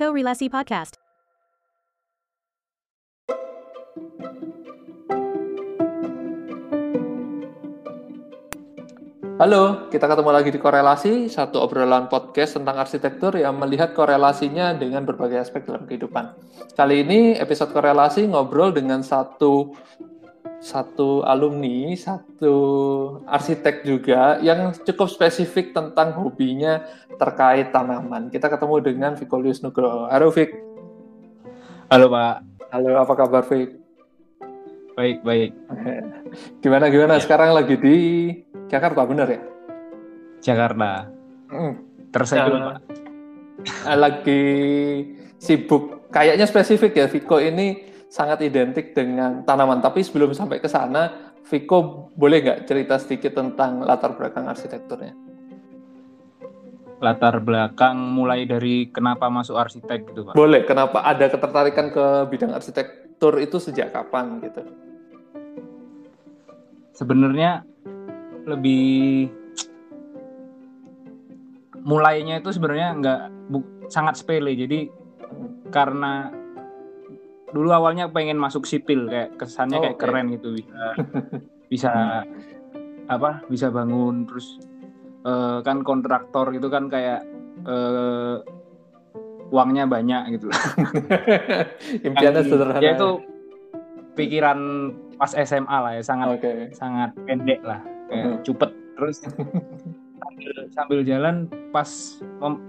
Korelasi Podcast. Halo, kita ketemu lagi di Korelasi, satu obrolan podcast tentang arsitektur yang melihat korelasinya dengan berbagai aspek dalam kehidupan. Kali ini episode korelasi ngobrol dengan satu satu alumni, satu arsitek juga yang cukup spesifik tentang hobinya terkait tanaman. Kita ketemu dengan Vikolius Nugroho. Halo Vik. Halo Pak. Halo, apa kabar Vik? Baik, baik. Gimana gimana Ya. sekarang lagi di Jakarta bener ya? Jakarta. Hmm. Pak. Eh, lagi sibuk. Kayaknya spesifik ya, Viko ini sangat identik dengan tanaman. Tapi sebelum sampai ke sana, Viko boleh nggak cerita sedikit tentang latar belakang arsitekturnya? Latar belakang mulai dari kenapa masuk arsitek gitu Pak. Boleh. Kenapa ada ketertarikan ke bidang arsitektur itu sejak kapan gitu? Sebenarnya lebih mulainya itu sebenarnya nggak sangat sepele. Jadi karena dulu awalnya pengen masuk sipil kayak kesannya Oh, kayak oke. keren gitu bisa bisa apa bisa bangun terus eh, kan kontraktor gitu kan kayak eh, uangnya banyak gitu. Impiannya Yang- sederhana. Ya itu pikiran pas SMA lah ya sangat Oke. sangat pendek lah kayak Mhm. cupet terus sambil, sambil jalan pas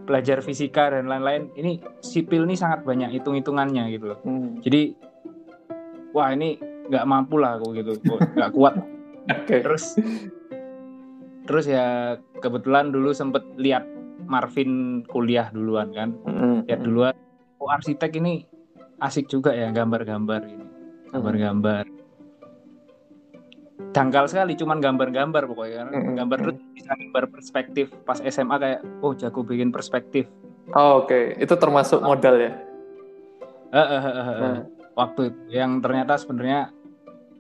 belajar fisika dan lain-lain ini sipil ini sangat banyak hitung-hitungannya gitu loh Hmm. jadi wah ini nggak mampu lah aku gitu nggak kuat Oke. terus terus ya kebetulan dulu sempet lihat Marvin kuliah duluan kan Hmm. lihat duluan oh arsitek ini asik juga ya gambar-gambar ini gambar-gambar dangkal sekali cuman gambar-gambar pokoknya kan. Mm-mm. gambar terus bisa gambar perspektif pas SMA kayak oh jago bikin perspektif Oh, Oke, itu termasuk modal ya. Eh, eh, eh, eh. Nah. waktu itu yang ternyata sebenarnya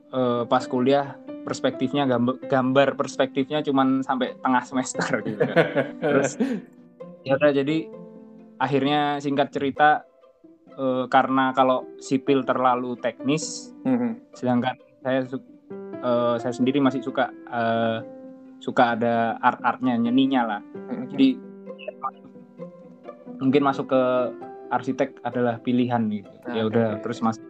eh, pas kuliah perspektifnya gambar, gambar perspektifnya cuman sampai tengah semester gitu terus ya udah jadi akhirnya singkat cerita eh, karena kalau sipil terlalu teknis Hmm. sedangkan saya su- eh, saya sendiri masih suka eh, suka ada art-artnya nyeninya lah. Hmm. jadi mungkin masuk ke arsitek adalah pilihan gitu. Ah, ya udah terus masuk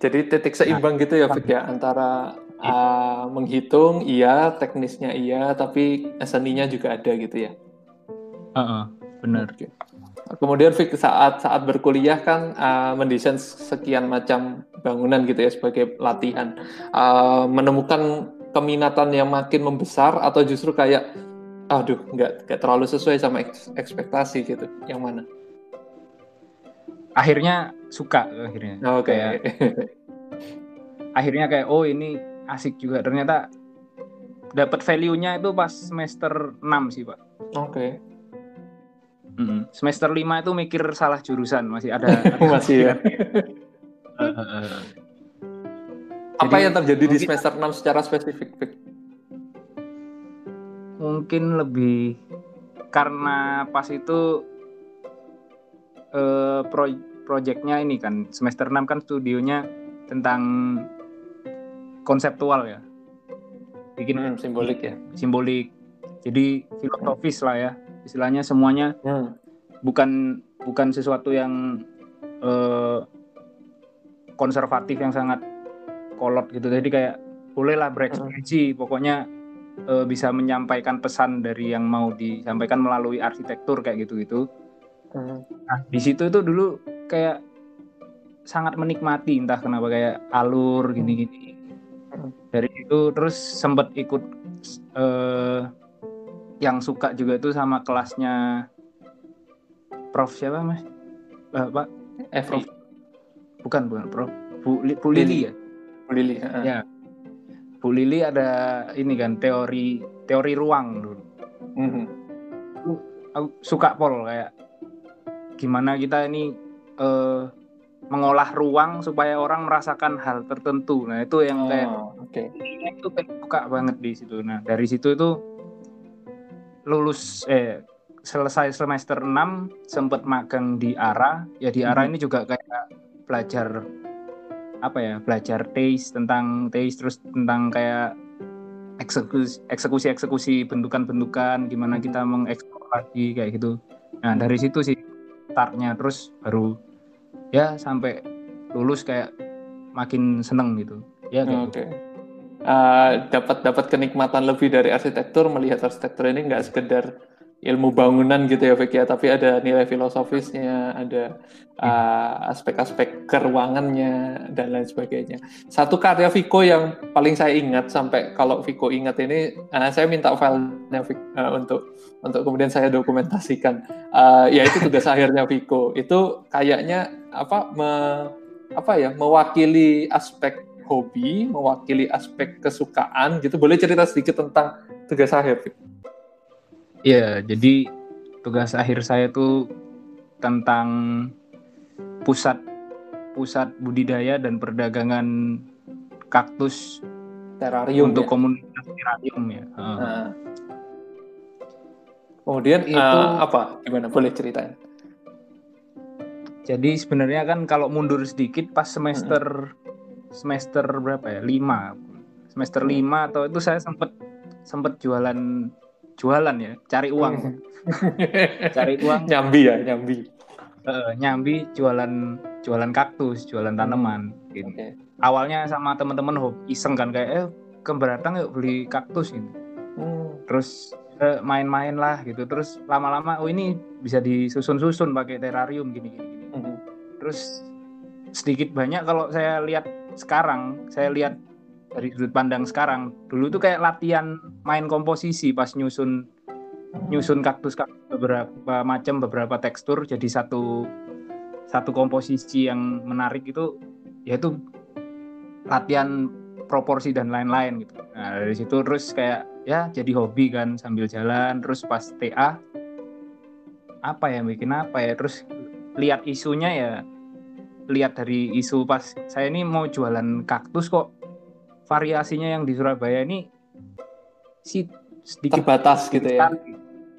Jadi titik seimbang gitu ya, Fik ya, antara uh, menghitung iya, teknisnya iya, tapi seninya juga ada gitu ya. Heeh, bener Oke. Kemudian Fik saat saat berkuliah kan uh, mendesain sekian macam bangunan gitu ya sebagai latihan, Uh, menemukan keminatan yang makin membesar atau justru kayak, aduh nggak nggak terlalu sesuai sama eks- ekspektasi gitu, yang mana? akhirnya suka akhirnya Oke. Kayak- akhirnya kayak oh ini asik juga ternyata dapat value-nya itu pas semester 6 sih pak Oke. Semester 5 itu mikir salah jurusan masih ada, ada Masih ya. Apa Jadi, yang terjadi di mungkin- semester 6 secara spesifik, Fik? mungkin lebih karena pas itu eh pro projectnya ini kan semester 6 kan studionya tentang konseptual ya bikin Hmm, simbolik ya. simbolik jadi filosofis lah ya istilahnya semuanya Hmm. bukan bukan sesuatu yang eh, konservatif yang sangat kolot gitu jadi kayak bolehlah berekspresi pokoknya eh, bisa menyampaikan pesan dari yang mau disampaikan melalui arsitektur kayak gitu gitu Hmm. nah di situ itu dulu kayak sangat menikmati entah kenapa kayak alur gini-gini Hmm. dari itu terus sempet ikut eh, yang suka juga itu sama kelasnya Prof siapa mas? Eh, Pak Efri, bukan bukan Prof Bu, Li- Bu Lili ya Bu Lili. heeh. Ya. Bu Lili ada ini kan teori teori ruang dulu Mhm. aku suka pol kayak gimana kita ini eh, mengolah ruang supaya orang merasakan hal tertentu nah itu yang kayak Oh, oke. itu kayak suka banget di situ nah dari situ itu lulus eh selesai semester 6 sempet magang di ARA ya di ARA hmm. ini juga kayak belajar apa ya belajar taste tentang taste terus tentang kayak eksekusi eksekusi eksekusi bentukan-bentukan gimana hmm. kita mengeksplor lagi kayak gitu nah dari situ sih startnya terus baru ya sampai lulus kayak makin seneng gitu ya kayak oke okay. gitu. Uh, dapat dapat kenikmatan lebih dari arsitektur melihat arsitektur ini nggak sekedar ilmu bangunan gitu ya Vicky ya, tapi ada nilai filosofisnya, ada uh, aspek-aspek keruangannya dan lain sebagainya. Satu karya Viko yang paling saya ingat sampai kalau Viko ingat ini, uh, saya minta filenya uh, untuk untuk kemudian saya dokumentasikan. Uh, yaitu tugas akhirnya Viko. Itu kayaknya apa me, apa ya mewakili aspek hobi, mewakili aspek kesukaan gitu. Boleh cerita sedikit tentang tugas akhir? Iya, jadi tugas akhir saya itu tentang pusat pusat budidaya dan perdagangan kaktus terarium untuk ya? komunitas terarium ya. Nah. Kemudian itu uh, apa? Gimana? Boleh ceritain? Jadi sebenarnya kan kalau mundur sedikit pas semester hmm. Semester berapa ya? Lima semester lima atau itu saya sempat sempat jualan jualan ya, cari uang. cari uang. Nyambi ya, nyambi. Uh, nyambi jualan jualan kaktus, jualan tanaman gitu. Okay. Awalnya sama teman-teman iseng kan kayak eh keberatan yuk beli kaktus ini. Hmm. Terus uh, main-main lah gitu. Terus lama-lama oh ini bisa disusun-susun pakai terarium gini gini gini. Hmm. Terus sedikit banyak kalau saya lihat sekarang, saya lihat dari sudut pandang sekarang dulu tuh kayak latihan main komposisi pas nyusun nyusun kaktus, beberapa macam beberapa tekstur jadi satu satu komposisi yang menarik itu yaitu latihan proporsi dan lain-lain gitu. Nah dari situ terus kayak ya jadi hobi kan sambil jalan terus pas TA apa ya bikin apa ya terus lihat isunya ya lihat dari isu pas saya ini mau jualan kaktus kok variasinya yang di Surabaya ini si sedikit terbatas gitu ya.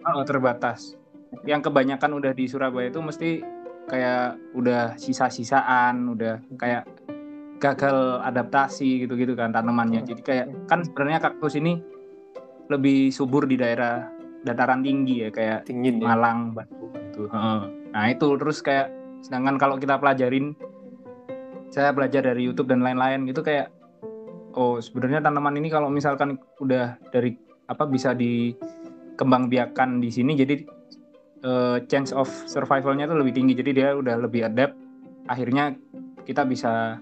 Oh, terbatas. Yang kebanyakan udah di Surabaya itu mesti kayak udah sisa-sisaan, udah kayak gagal adaptasi gitu-gitu kan tanamannya. Hmm. Jadi kayak kan sebenarnya kaktus ini lebih subur di daerah dataran tinggi ya kayak Tingin, ya. Malang, Batu gitu. Nah, itu terus kayak sedangkan kalau kita pelajarin saya belajar dari YouTube dan lain-lain gitu kayak oh sebenarnya tanaman ini kalau misalkan udah dari apa bisa dikembangbiakan di sini jadi uh, chance of survivalnya itu lebih tinggi. Jadi dia udah lebih adapt akhirnya kita bisa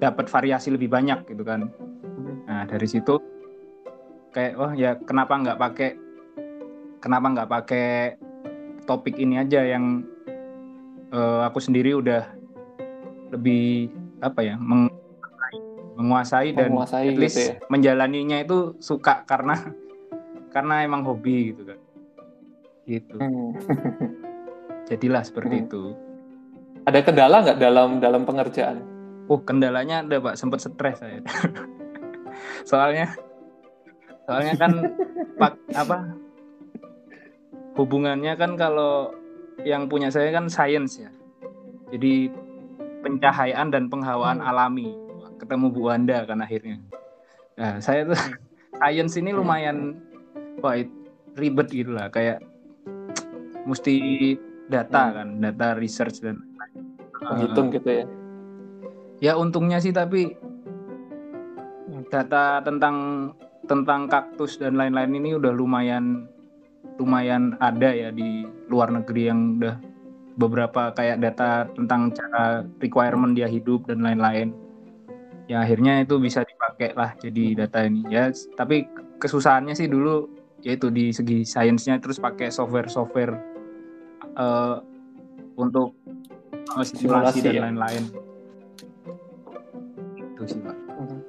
dapat variasi lebih banyak gitu kan. Nah dari situ kayak oh ya kenapa nggak pakai kenapa nggak pakai topik ini aja yang uh, aku sendiri udah lebih apa ya meng menguasai dan menguasai at least gitu ya? menjalaninya itu suka karena karena emang hobi gitu kan gitu hmm. jadilah seperti hmm. itu ada kendala nggak dalam dalam pengerjaan oh kendalanya ada pak sempat stres saya soalnya soalnya kan pak apa hubungannya kan kalau yang punya saya kan sains ya jadi pencahayaan dan penghawaan hmm. alami ketemu Bu Wanda kan akhirnya. Nah, saya tuh science ini lumayan wah ribet gitu lah kayak mesti data hmm. kan, data research dan menghitung uh, gitu ya. Ya untungnya sih tapi data tentang tentang kaktus dan lain-lain ini udah lumayan lumayan ada ya di luar negeri yang udah beberapa kayak data tentang cara requirement dia hidup dan lain-lain ya akhirnya itu bisa dipakai lah jadi data ini ya tapi kesusahannya sih dulu yaitu di segi sainsnya terus pakai software-software uh, untuk uh, simulasi dan ya? lain-lain itu sih pak mhm.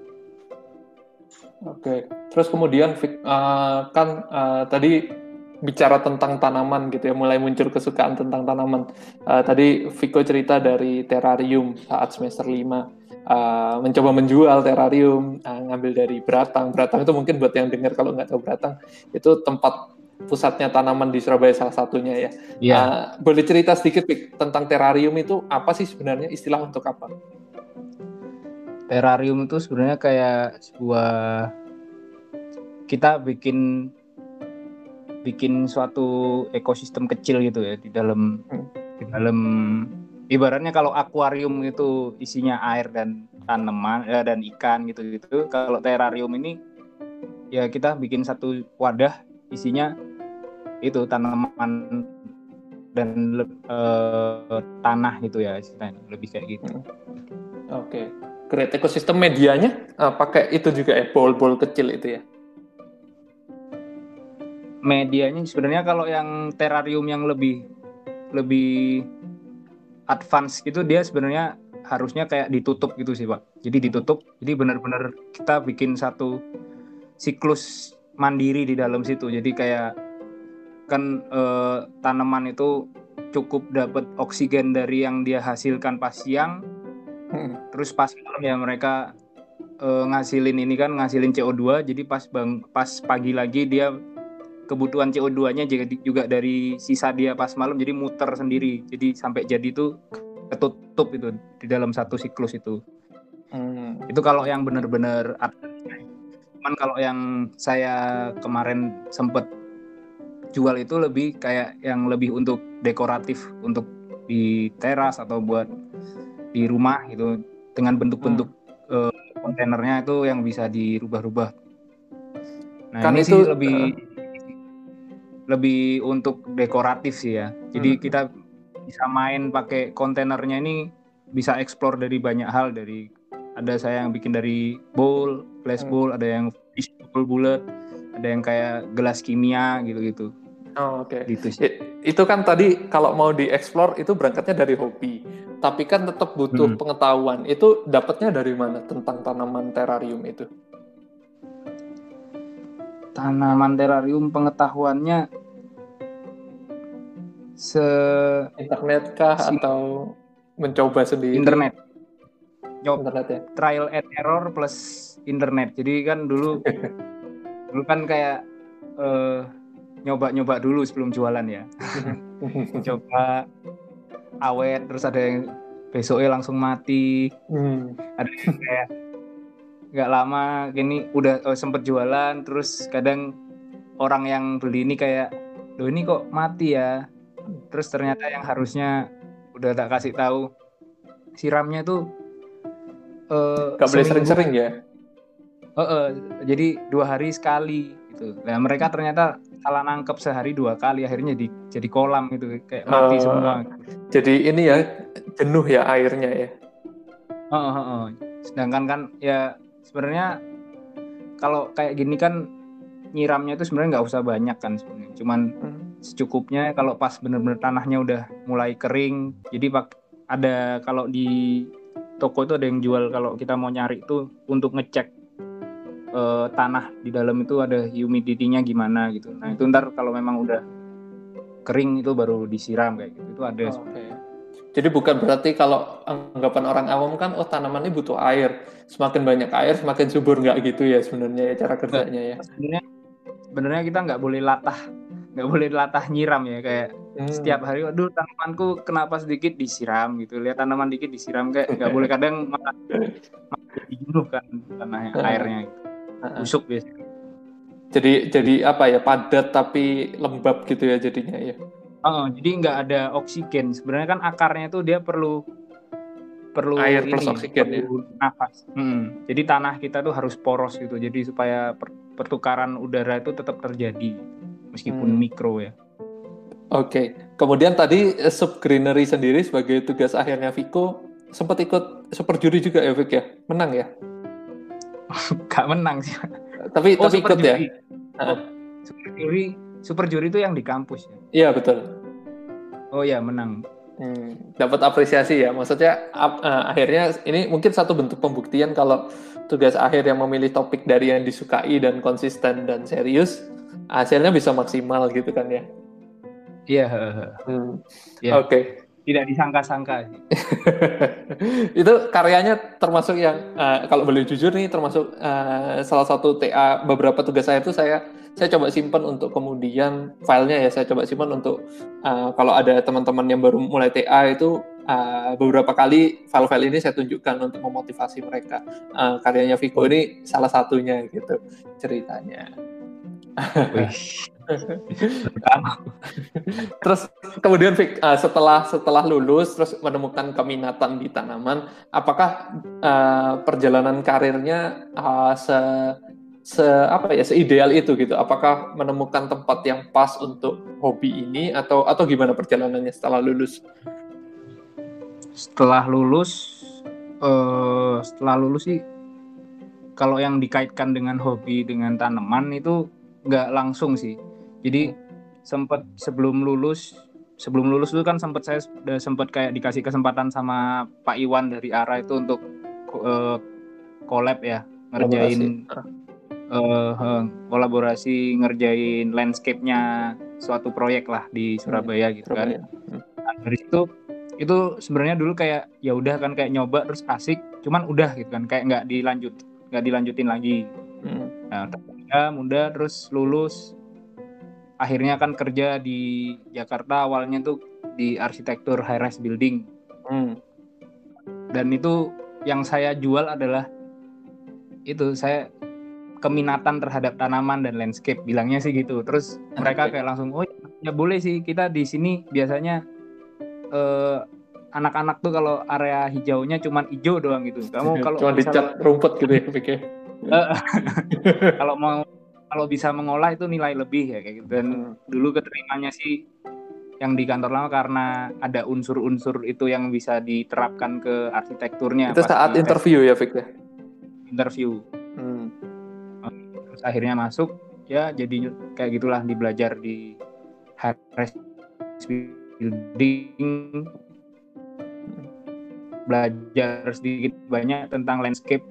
Oke, terus kemudian uh, kan uh, tadi bicara tentang tanaman gitu ya, mulai muncul kesukaan tentang tanaman. Uh, tadi Viko cerita dari terrarium saat semester 5 uh, mencoba menjual terrarium uh, ngambil dari Beratang. Beratang itu mungkin buat yang dengar kalau nggak tahu Beratang itu tempat pusatnya tanaman di Surabaya salah satunya ya. Iya. Uh, boleh cerita sedikit Pik, tentang terarium itu apa sih sebenarnya istilah untuk apa? Terarium itu sebenarnya kayak sebuah kita bikin bikin suatu ekosistem kecil gitu ya di dalam Hmm. di dalam ibaratnya kalau akuarium itu isinya air dan tanaman ya, dan ikan gitu gitu kalau terarium ini ya kita bikin satu wadah isinya itu tanaman dan eh, tanah gitu ya istilahnya lebih kayak gitu Oke. Great ekosistem medianya uh, pakai itu juga ya bowl-bowl kecil itu ya. Medianya sebenarnya kalau yang terarium yang lebih lebih advance gitu dia sebenarnya harusnya kayak ditutup gitu sih pak. Jadi ditutup. Jadi benar-benar kita bikin satu siklus mandiri di dalam situ. Jadi kayak kan eh, tanaman itu cukup dapat oksigen dari yang dia hasilkan pas siang. Hmm. terus pas malam ya mereka eh, ngasilin ini kan ngasilin CO2 jadi pas bang pas pagi lagi dia kebutuhan CO2-nya juga, dari sisa dia pas malam jadi muter sendiri. Jadi sampai jadi itu ketutup itu di dalam satu siklus itu. Hmm. itu kalau yang benar-benar cuman kalau yang saya kemarin sempet jual itu lebih kayak yang lebih untuk dekoratif untuk di teras atau buat di rumah gitu. Dengan bentuk-bentuk eh, kontainernya itu yang bisa dirubah-rubah. Nah Kan ini itu, sih lebih lebih untuk dekoratif sih ya. Jadi Hmm. kita bisa main pakai kontainernya ini bisa explore dari banyak hal dari ada saya yang bikin dari bowl, glass Hmm. bowl, ada yang fishbowl bulat, ada yang kayak gelas kimia gitu-gitu. Oh, Oke. Gitu sih. Itu kan tadi kalau mau dieksplor itu berangkatnya dari hobi, tapi kan tetap butuh Hmm. pengetahuan. Itu dapatnya dari mana tentang tanaman terarium itu? Tanaman terarium pengetahuannya se Internet kah Si- atau mencoba sendiri? internet. Nyob Internet ya. trial and error plus internet. Jadi kan dulu dulu kan kayak eh, nyoba-nyoba dulu sebelum jualan ya. Coba awet terus ada yang besoknya langsung mati. Hmm. Ada yang kayak nggak lama gini udah eh, sempet jualan terus kadang orang yang beli ini kayak loh ini kok mati ya. Terus ternyata yang harusnya udah tak kasih tahu siramnya tuh eh, Gak boleh sering-sering ya? Oh, eh, jadi dua hari sekali gitu. Nah mereka ternyata salah nangkep sehari dua kali akhirnya di, jadi kolam gitu kayak mati Oh. semua. Jadi ini ya jenuh ya airnya ya. Oh, oh, oh. Sedangkan kan ya sebenarnya kalau kayak gini kan nyiramnya itu sebenarnya nggak usah banyak kan sebenarnya. Cuman Hmm. Secukupnya kalau pas bener-bener tanahnya udah mulai kering. Jadi pak ada kalau di toko itu ada yang jual kalau kita mau nyari itu untuk ngecek eh, tanah di dalam itu ada humidity-nya gimana gitu. Nah itu ntar kalau memang udah kering itu baru disiram kayak gitu. Itu ada. Oke. Jadi bukan berarti kalau anggapan orang awam kan, oh tanaman ini butuh air. Semakin banyak air, semakin subur nggak gitu ya sebenarnya ya cara kerjanya ya. Sebenarnya sebenarnya kita nggak boleh latah nggak boleh latah nyiram ya kayak Hmm. setiap hari aduh tanamanku kenapa sedikit disiram gitu lihat tanaman dikit disiram kayak nggak boleh kadang malah malah kan tanahnya Heeh. airnya gitu. Busuk biasanya Jadi jadi apa ya padat tapi lembab gitu ya jadinya ya. oh, jadi nggak ada oksigen sebenarnya kan akarnya itu dia perlu perlu Air plus ini, oksigen ya? perlu nafas Hmm. jadi tanah kita tuh harus poros gitu jadi supaya per- pertukaran udara itu tetap terjadi meskipun Hmm. mikro ya Oke. Kemudian tadi eh, sub greenery sendiri sebagai tugas akhirnya Viko sempat ikut super juri juga ya Vic ya. Menang ya. nggak menang sih Tapi Oh, tapi ikut ya. juri. Oh, super juri, super juri itu yang di kampus ya. Iya betul. Oh ya, menang. Hmm, dapat apresiasi ya. Maksudnya ap- eh, akhirnya ini mungkin satu bentuk pembuktian kalau tugas akhir yang memilih topik dari yang disukai dan konsisten dan serius, hasilnya bisa maksimal gitu kan ya. Iya, heeh. Hmm, Iya. Oke. tidak disangka-sangka itu karyanya termasuk yang uh, kalau boleh jujur nih termasuk uh, salah satu TA beberapa tugas saya itu saya saya coba simpan untuk kemudian filenya ya saya coba simpan untuk uh, kalau ada teman-teman yang baru mulai TA itu uh, beberapa kali file-file ini saya tunjukkan untuk memotivasi mereka uh, karyanya Viko ini salah satunya gitu ceritanya. terus kemudian uh, setelah setelah lulus terus menemukan keminatan di tanaman, apakah uh, perjalanan karirnya uh, se se apa ya seideal itu gitu? Apakah menemukan tempat yang pas untuk hobi ini atau atau gimana perjalanannya setelah lulus? Setelah lulus, uh, setelah lulus sih kalau yang dikaitkan dengan hobi dengan tanaman itu nggak langsung sih jadi sempat sebelum lulus sebelum lulus itu kan sempat saya udah sempat kayak dikasih kesempatan sama Pak Iwan dari Ara itu untuk uh, collab ya ngerjain uh, uh, kolaborasi ngerjain landscape-nya suatu proyek lah di Surabaya hmm, gitu kan. Nah, dari situ itu sebenarnya dulu kayak ya udah kan kayak nyoba terus asik, cuman udah gitu kan kayak nggak dilanjut nggak dilanjutin lagi. Hmm. Nah, muda terus lulus akhirnya kan kerja di Jakarta awalnya tuh di arsitektur high rise building. Hmm. dan itu yang saya jual adalah itu saya keminatan terhadap tanaman dan landscape bilangnya sih gitu. Terus mereka kayak langsung oh ya boleh sih kita di sini biasanya eh, anak-anak tuh kalau area hijaunya cuma hijau doang gitu. Kamu kalau cuma dicat rumput gitu ya pikir kalau mau kalau bisa mengolah itu nilai lebih ya kayak gitu. Dan hmm. dulu keterimanya sih yang di kantor lama karena ada unsur-unsur itu yang bisa diterapkan ke arsitekturnya. Itu saat interview ya, Fik ya? Interview. Hmm. Terus akhirnya masuk, ya jadi kayak gitulah di belajar di Harris Building, belajar sedikit banyak tentang landscape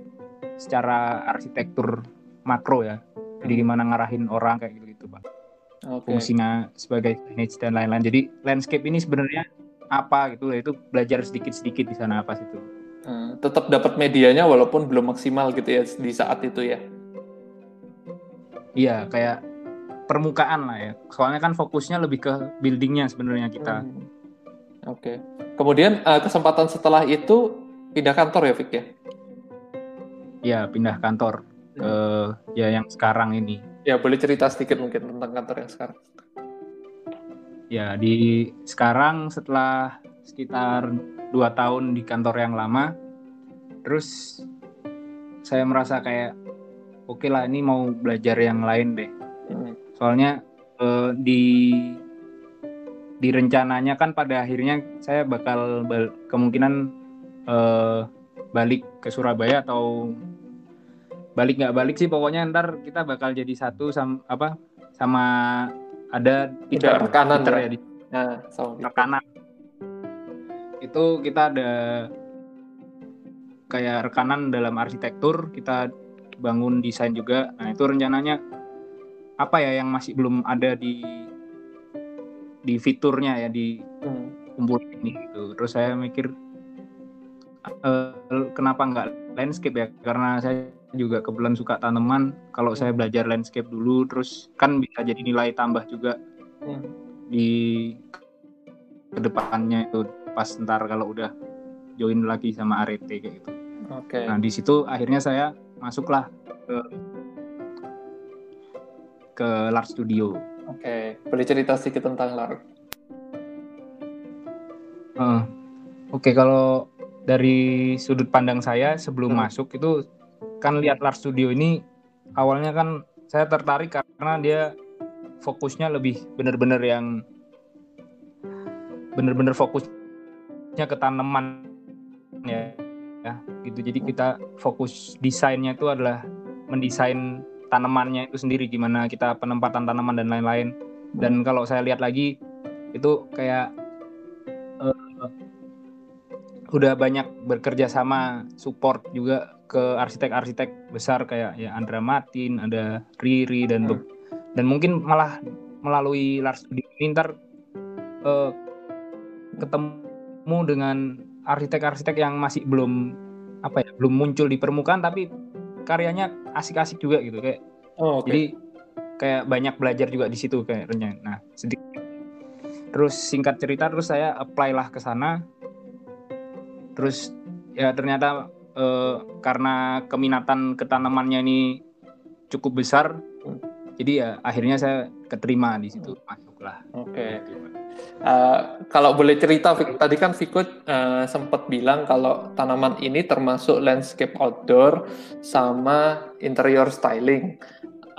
secara arsitektur makro ya. Jadi hmm. gimana ngarahin orang kayak gitu gitu pak. Okay. fungsinya sebagai image dan lain-lain. Jadi landscape ini sebenarnya apa gitu itu belajar sedikit-sedikit di sana apa situ hmm, tetap dapat medianya walaupun belum maksimal gitu ya di saat itu ya. Iya kayak permukaan lah ya. Soalnya kan fokusnya lebih ke buildingnya sebenarnya kita. Hmm. oke. Okay. kemudian uh, kesempatan setelah itu pindah kantor ya Vick ya Iya pindah kantor ke ya yang sekarang ini. Ya boleh cerita sedikit mungkin tentang kantor yang sekarang. Ya di sekarang setelah sekitar dua tahun di kantor yang lama, terus saya merasa kayak oke okay lah ini mau belajar yang lain deh. Hmm. Soalnya eh, di di rencananya kan pada akhirnya saya bakal kemungkinan eh, balik ke Surabaya atau balik nggak balik sih pokoknya ntar kita bakal jadi satu sama apa sama ada Peter, rekanan Peter ya, ya di nah, sama rekanan. Itu kita ada kayak rekanan dalam arsitektur kita bangun desain juga. Nah itu rencananya apa ya yang masih belum ada di di fiturnya ya di hmm. kumpul ini gitu. Terus saya mikir uh, kenapa nggak landscape ya? Karena saya juga kebetulan suka tanaman kalau saya belajar landscape dulu terus kan bisa jadi nilai tambah juga hmm. di ke depannya itu pas ntar kalau udah join lagi sama RT kayak gitu. Oke. Okay. Nah di situ akhirnya saya masuklah ke ke Lart Studio. Oke, okay. boleh cerita sedikit tentang Lart? Uh, Oke, okay, kalau dari sudut pandang saya sebelum hmm. masuk itu kan lihat Lars Studio ini awalnya kan saya tertarik karena dia fokusnya lebih benar-benar yang benar-benar fokusnya ke tanaman ya ya gitu. Jadi kita fokus desainnya itu adalah mendesain tanamannya itu sendiri gimana kita penempatan tanaman dan lain-lain. Dan kalau saya lihat lagi itu kayak uh, udah banyak bekerja sama support juga ke arsitek-arsitek besar kayak ya Andra Martin, ada Riri dan hmm. dan mungkin malah melalui Lars ntar uh, ketemu bertemu dengan arsitek-arsitek yang masih belum apa ya belum muncul di permukaan tapi karyanya asik-asik juga gitu kayak Oh, oke. jadi kayak banyak belajar juga di situ kayaknya nah sedikit terus singkat cerita terus saya apply lah ke sana terus ya ternyata eh, karena keminatan ke tanamannya ini cukup besar jadi ya akhirnya saya keterima di situ masuklah Oke. Eh, kalau boleh cerita, tadi kan Viko eh, sempat bilang kalau tanaman ini termasuk landscape outdoor sama interior styling.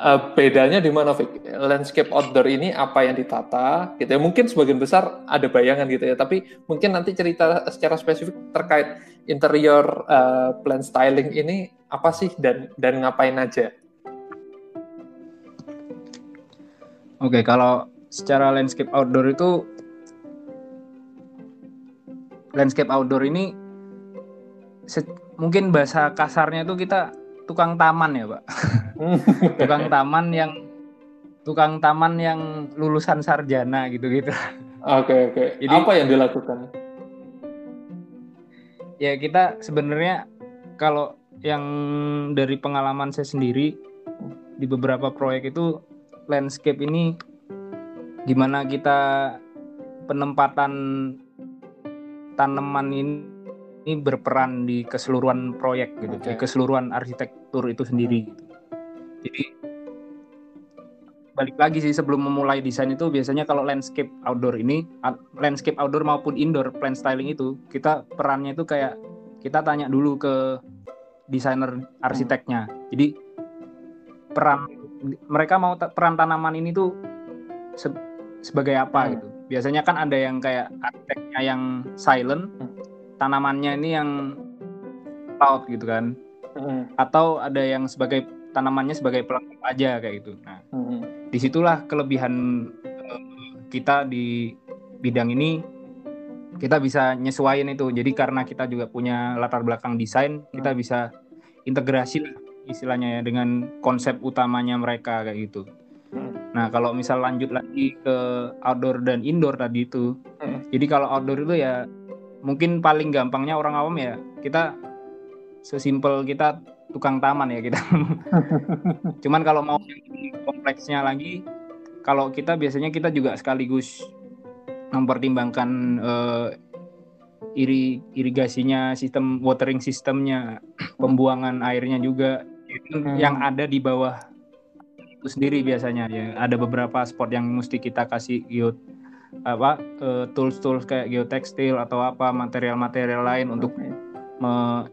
Eh, bedanya di mana, Vic? Landscape outdoor ini apa yang ditata? Gitu ya. Mungkin sebagian besar ada bayangan gitu ya, tapi mungkin nanti cerita secara spesifik terkait interior eh, plan styling ini apa sih dan dan ngapain aja? Oke, kalau secara landscape outdoor itu landscape outdoor ini mungkin bahasa kasarnya itu kita tukang taman ya, Pak. tukang taman yang tukang taman yang lulusan sarjana gitu-gitu. Oke, oke. Jadi- Apa yang dilakukan? Ya, kita sebenarnya kalau yang dari pengalaman saya sendiri di beberapa proyek itu landscape ini gimana kita penempatan tanaman ini, ini berperan di keseluruhan proyek gitu, Oke. di keseluruhan arsitektur itu sendiri. gitu. Jadi balik lagi sih sebelum memulai desain itu biasanya kalau landscape outdoor ini landscape outdoor maupun indoor plan styling itu kita perannya itu kayak kita tanya dulu ke desainer arsiteknya. Jadi peran mereka mau peran tanaman ini tuh se- sebagai apa Hmm. gitu. Biasanya kan ada yang kayak arsiteknya yang silent, Hmm. tanamannya ini yang loud gitu kan. Mm, Atau ada yang sebagai tanamannya sebagai pelengkap aja kayak gitu. Nah, mm, di situlah kelebihan eh, kita di bidang ini kita bisa nyesuaiin itu jadi karena kita juga punya latar belakang desain kita bisa integrasi lah istilahnya ya dengan konsep utamanya mereka kayak gitu mm. nah kalau misal lanjut lagi ke outdoor dan indoor tadi itu Hmm. jadi kalau outdoor itu ya mungkin paling gampangnya orang awam ya kita sesimpel kita tukang taman ya kita Cuman kalau mau yang kompleksnya lagi, kalau kita biasanya kita juga sekaligus mempertimbangkan eh, iri irigasinya, sistem watering sistemnya, pembuangan airnya juga itu Hmm. yang ada di bawah itu sendiri biasanya ya. Ada beberapa spot yang mesti kita kasih geo apa eh, tools-tools kayak geotekstil atau apa material-material lain untuk me-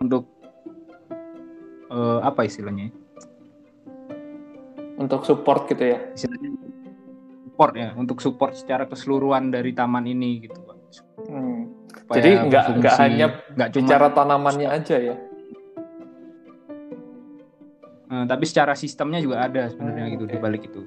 untuk eh, apa istilahnya? Untuk support gitu ya. istilahnya support ya untuk support secara keseluruhan dari taman ini gitu pak. Hmm. Supaya Jadi nggak nggak hanya nggak cuma bicara tanamannya aja ya. eh, tapi secara sistemnya juga ada sebenarnya Hmm, gitu oke. di balik itu.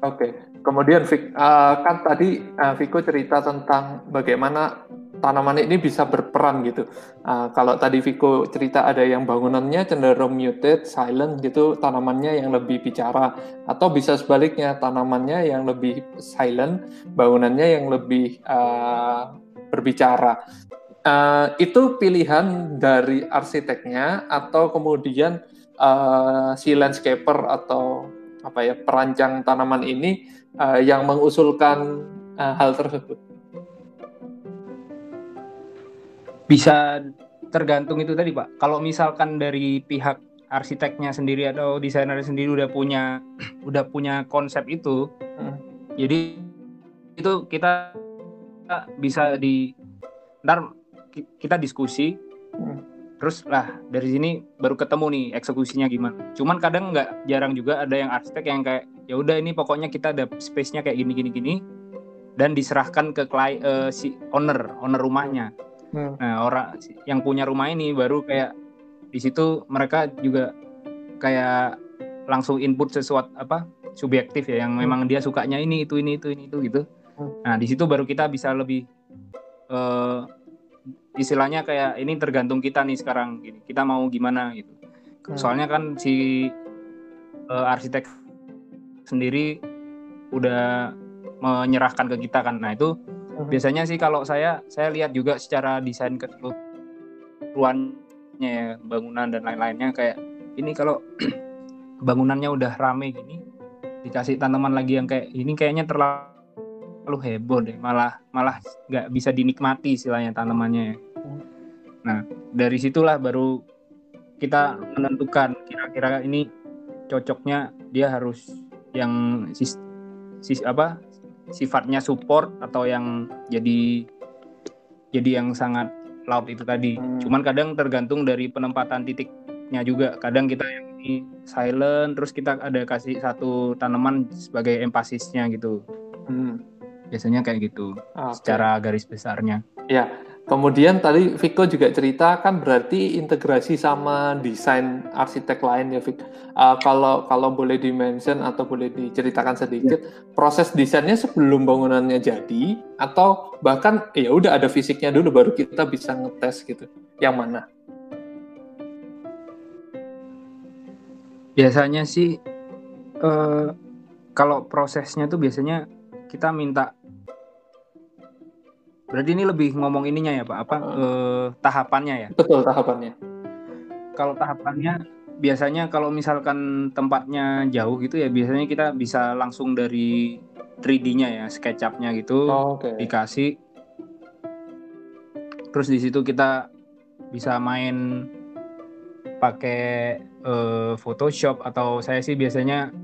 Oke. Kemudian Vic, eh, kan tadi eh, Viko cerita tentang bagaimana tanaman ini bisa berperan gitu. Eh, kalau tadi Viko cerita ada yang bangunannya cenderung muted, silent gitu, tanamannya yang lebih bicara, atau bisa sebaliknya tanamannya yang lebih silent, bangunannya yang lebih eh, berbicara. Eh, itu pilihan dari arsiteknya atau kemudian eh, si landscaper atau apa ya perancang tanaman ini eh, yang mengusulkan eh, hal tersebut. Bisa tergantung itu tadi pak. Kalau misalkan dari pihak arsiteknya sendiri atau desainernya sendiri udah punya udah punya konsep itu, Hmm. jadi itu kita bisa di ntar ki- kita diskusi Hmm. terus lah dari sini baru ketemu nih eksekusinya gimana cuman kadang nggak jarang juga ada yang arsitek yang kayak ya udah ini pokoknya kita ada space-nya kayak gini gini gini dan diserahkan ke klien eh, si owner owner rumahnya Hmm. nah orang yang punya rumah ini baru kayak di situ mereka juga kayak langsung input sesuatu apa subjektif ya yang Hmm. memang dia sukanya ini itu ini itu ini itu gitu Hmm. nah di situ baru kita bisa lebih eh, istilahnya kayak ini tergantung kita nih sekarang gini kita mau gimana gitu Hmm. soalnya kan si eh, arsitek sendiri udah menyerahkan ke kita kan nah itu biasanya sih kalau saya saya lihat juga secara desain keseluruhannya ya bangunan dan lain-lainnya kayak ini kalau bangunannya udah rame gini dikasih tanaman lagi yang kayak ini kayaknya terlalu heboh deh malah malah nggak bisa dinikmati istilahnya tanamannya nah dari situlah baru kita menentukan kira-kira ini cocoknya dia harus yang sis, sis apa sifatnya support atau yang jadi jadi yang sangat laut itu tadi. Hmm. Cuman kadang tergantung dari penempatan titiknya juga. Kadang kita yang ini silent, terus kita ada kasih satu tanaman sebagai empasisnya gitu. Hmm. Biasanya kayak gitu. Okay. Secara garis besarnya. Ya, Kemudian tadi Viko juga cerita kan berarti integrasi sama desain arsitek lain ya Vik. Uh, kalau kalau boleh dimention atau boleh diceritakan sedikit ya. proses desainnya sebelum bangunannya jadi atau bahkan ya udah ada fisiknya dulu baru kita bisa ngetes gitu. Yang mana? Biasanya sih uh, kalau prosesnya tuh biasanya kita minta Berarti ini lebih ngomong ininya ya Pak, apa uh, eh, tahapannya ya? Betul tahapannya. Kalau tahapannya biasanya kalau misalkan tempatnya jauh gitu ya biasanya kita bisa langsung dari 3D-nya ya, SketchUp-nya gitu oh, okay. dikasih. Terus di situ kita bisa main pakai uh, Photoshop atau saya sih biasanya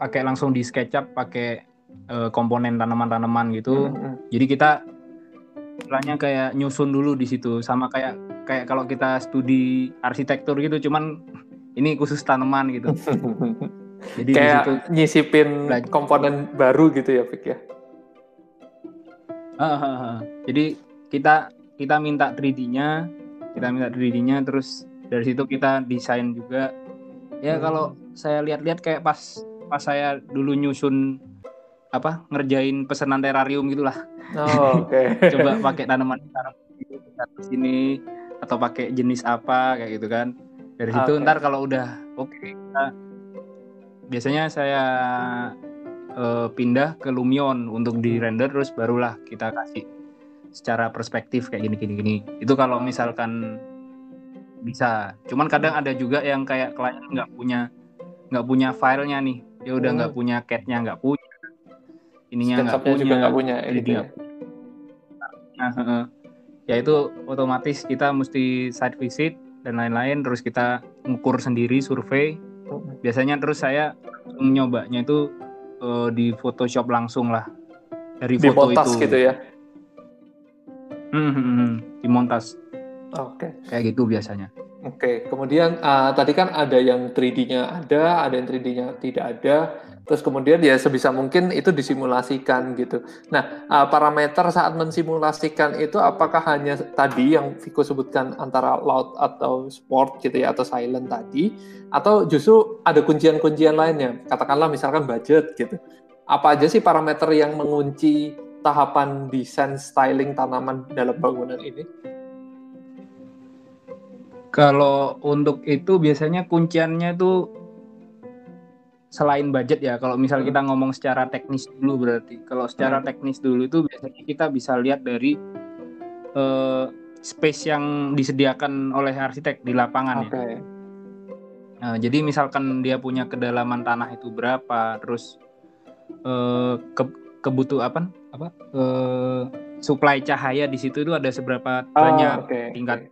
pakai langsung di SketchUp pakai uh, komponen tanaman-tanaman gitu. Mm -hmm. Jadi kita istilahnya kayak nyusun dulu di situ sama kayak kayak kalau kita studi arsitektur gitu cuman ini khusus tanaman gitu. Jadi kayak situ, nyisipin belajar. komponen baru gitu ya, Fik ya. Uh, uh, uh. Jadi kita kita minta 3D-nya, kita minta 3D-nya terus dari situ kita desain juga. Ya hmm. kalau saya lihat-lihat kayak pas pas saya dulu nyusun apa ngerjain pesanan terarium gitulah. Oh, oke. Okay. Coba pakai tanaman gitu di sini atau pakai jenis apa kayak gitu kan. Dari situ okay. ntar kalau udah oke okay, biasanya saya uh, pindah ke Lumion untuk di render terus barulah kita kasih secara perspektif kayak gini gini gini. Itu kalau misalkan bisa. Cuman kadang ada juga yang kayak klien nggak punya nggak punya filenya nih. Ya udah nggak hmm. punya catnya nggak punya ininya nggak punya juga nggak punya gitu ya. Nah, uh, ya itu otomatis kita mesti site visit dan lain-lain terus kita ngukur sendiri survei biasanya terus saya nyobanya itu uh, di Photoshop langsung lah dari di foto itu gitu ya hmm, hmm, hmm. dimontas oke okay. kayak gitu biasanya oke okay. kemudian uh, tadi kan ada yang 3D-nya ada ada yang 3D-nya tidak ada Terus kemudian ya sebisa mungkin itu disimulasikan gitu. Nah, uh, parameter saat mensimulasikan itu apakah hanya tadi yang Viko sebutkan antara loud atau sport gitu ya atau silent tadi atau justru ada kuncian-kuncian lainnya. Katakanlah misalkan budget gitu. Apa aja sih parameter yang mengunci tahapan desain styling tanaman dalam bangunan ini? Kalau untuk itu biasanya kunciannya tuh selain budget ya kalau misal hmm. kita ngomong secara teknis dulu berarti kalau secara hmm. teknis dulu itu biasanya kita bisa lihat dari uh, space yang disediakan oleh arsitek di lapangan okay. ya nah, jadi misalkan dia punya kedalaman tanah itu berapa terus uh, ke kebutuh apa apa uh, supply cahaya di situ itu ada seberapa oh, banyak okay. tingkat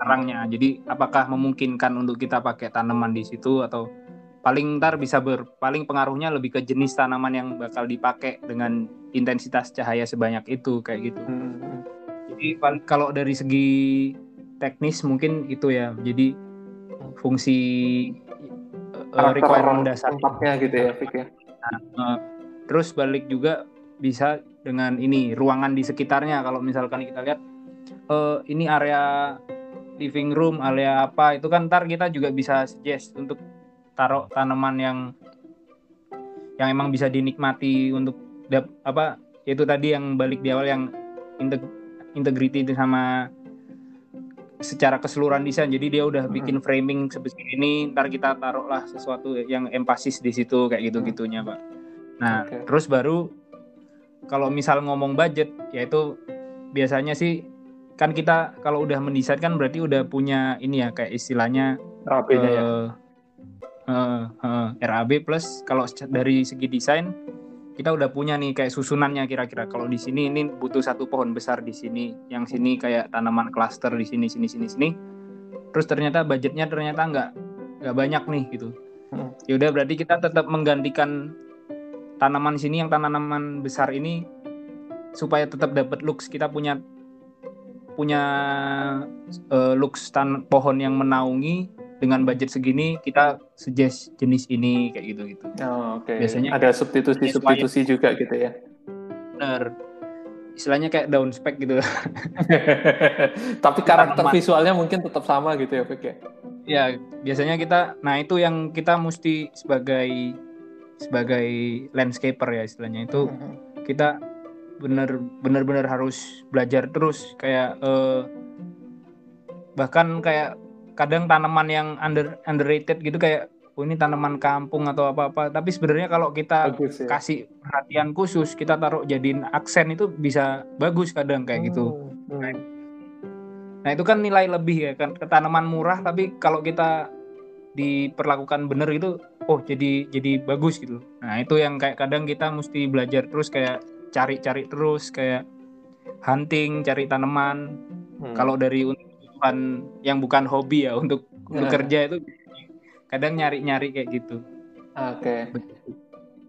terangnya jadi apakah memungkinkan untuk kita pakai tanaman di situ atau paling ntar bisa ber paling pengaruhnya lebih ke jenis tanaman yang bakal dipakai dengan intensitas cahaya sebanyak itu kayak gitu. Hmm. hmm. Jadi kalau dari segi teknis mungkin itu ya. Jadi fungsi uh, requirement dasar tempatnya gitu ya, Fik ya. Nah, uh, terus balik juga bisa dengan ini ruangan di sekitarnya kalau misalkan kita lihat uh, ini area living room, area apa itu kan ntar kita juga bisa suggest untuk taruh tanaman yang yang emang bisa dinikmati untuk dap, apa itu tadi yang balik di awal yang integ integrity itu sama secara keseluruhan desain jadi dia udah bikin framing sebesar ini ntar kita taruhlah sesuatu yang empasis di situ kayak gitu gitunya pak nah okay. terus baru kalau misal ngomong budget yaitu biasanya sih kan kita kalau udah mendesain kan berarti udah punya ini ya kayak istilahnya RAB-nya ya. Eh, eh, RAB plus kalau dari segi desain kita udah punya nih kayak susunannya kira-kira. Kalau di sini ini butuh satu pohon besar di sini. Yang sini kayak tanaman klaster di sini sini sini sini. Terus ternyata budgetnya ternyata nggak nggak banyak nih gitu. Hmm. ya udah berarti kita tetap menggantikan tanaman sini yang tanaman besar ini supaya tetap dapat looks. Kita punya punya eh, looks tan pohon yang menaungi dengan budget segini kita suggest jenis ini kayak gitu gitu Oh, oke. Biasanya- ada substitusi-substitusi juga gitu ya. bener istilahnya kayak down spec gitu Tapi karakter visualnya mungkin tetap sama gitu ya, Fik ya. ya biasanya kita nah itu yang kita mesti sebagai sebagai landscaper ya istilahnya itu Mhm. kita bener bener bener harus belajar terus kayak eh, bahkan kayak kadang tanaman yang under underrated gitu kayak oh ini tanaman kampung atau apa apa tapi sebenarnya kalau kita Bagus ya. kasih perhatian khusus kita taruh jadiin aksen itu bisa bagus kadang kayak gitu Hmm, hmm. nah itu kan nilai lebih ya kan ke tanaman murah tapi kalau kita diperlakukan bener itu oh jadi jadi bagus gitu nah itu yang kayak kadang kita mesti belajar terus kayak cari-cari terus kayak hunting cari tanaman Hmm. kalau dari untukan yang bukan hobi ya untuk untuk Nah. kerja itu kadang nyari-nyari kayak gitu Oke.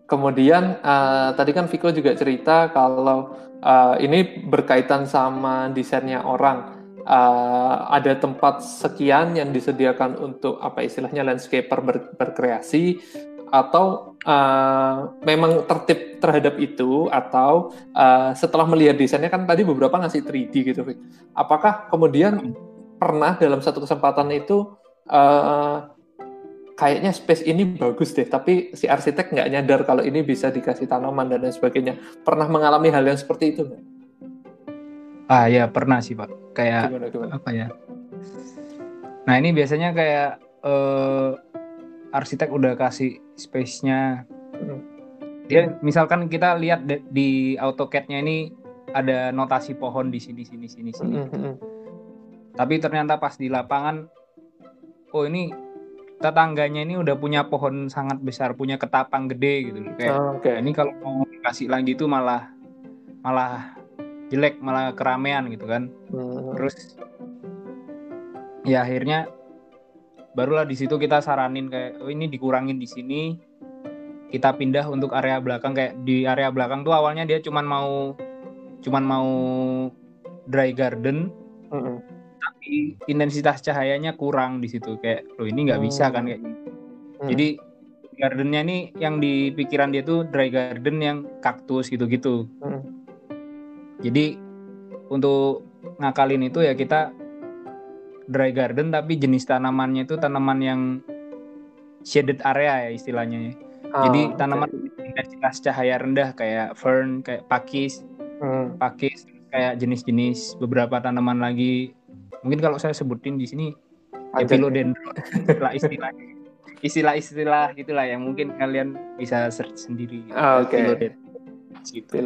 Kemudian eh, tadi kan Viko juga cerita kalau eh, ini berkaitan sama desainnya orang. Eh, ada tempat sekian yang disediakan untuk apa istilahnya landscaper ber- berkreasi atau eh, memang tertib terhadap itu atau eh, setelah melihat desainnya kan tadi beberapa ngasih 3D gitu. Apakah kemudian pernah dalam satu kesempatan itu eh, kayaknya space ini bagus deh, tapi si arsitek nggak nyadar kalau ini bisa dikasih tanaman dan lain sebagainya. Pernah mengalami hal yang seperti itu nggak? ah ya pernah sih pak kayak Gimana gimana? apa ya nah ini biasanya kayak eh, arsitek udah kasih space-nya Hmm. dia misalkan kita lihat di AutoCAD-nya ini ada notasi pohon di sini sini sini sini Mm, mm, mm. Tapi ternyata pas di lapangan oh ini tetangganya ini udah punya pohon sangat besar punya ketapang gede gitu loh. Kayak Oh, Oke. ini kalau mau dikasih lagi itu malah malah jelek malah keramaian gitu kan. Hmm, terus ya akhirnya barulah di situ kita saranin kayak oh ini dikurangin di sini kita pindah untuk area belakang. Kayak di area belakang tuh awalnya dia cuman mau cuman mau dry garden. Mm, mm. Tapi intensitas cahayanya kurang di situ kayak lo ini nggak bisa kan kayak gitu. Hmm. jadi gardennya ini yang di pikiran dia tuh dry garden yang kaktus gitu-gitu Hmm. jadi untuk ngakalin itu ya kita dry garden tapi jenis tanamannya itu tanaman yang shaded area ya istilahnya ya. Ah, Jadi tanaman intensitas cahaya rendah kayak fern, kayak pakis, Hmm. pakis kayak jenis-jenis beberapa tanaman lagi. Mungkin kalau saya sebutin di sini Panjang. philodendron istilah-istilah istilah-istilah gitulah yang mungkin kalian bisa search sendiri. Ah, oke. Philodendron. Gitu.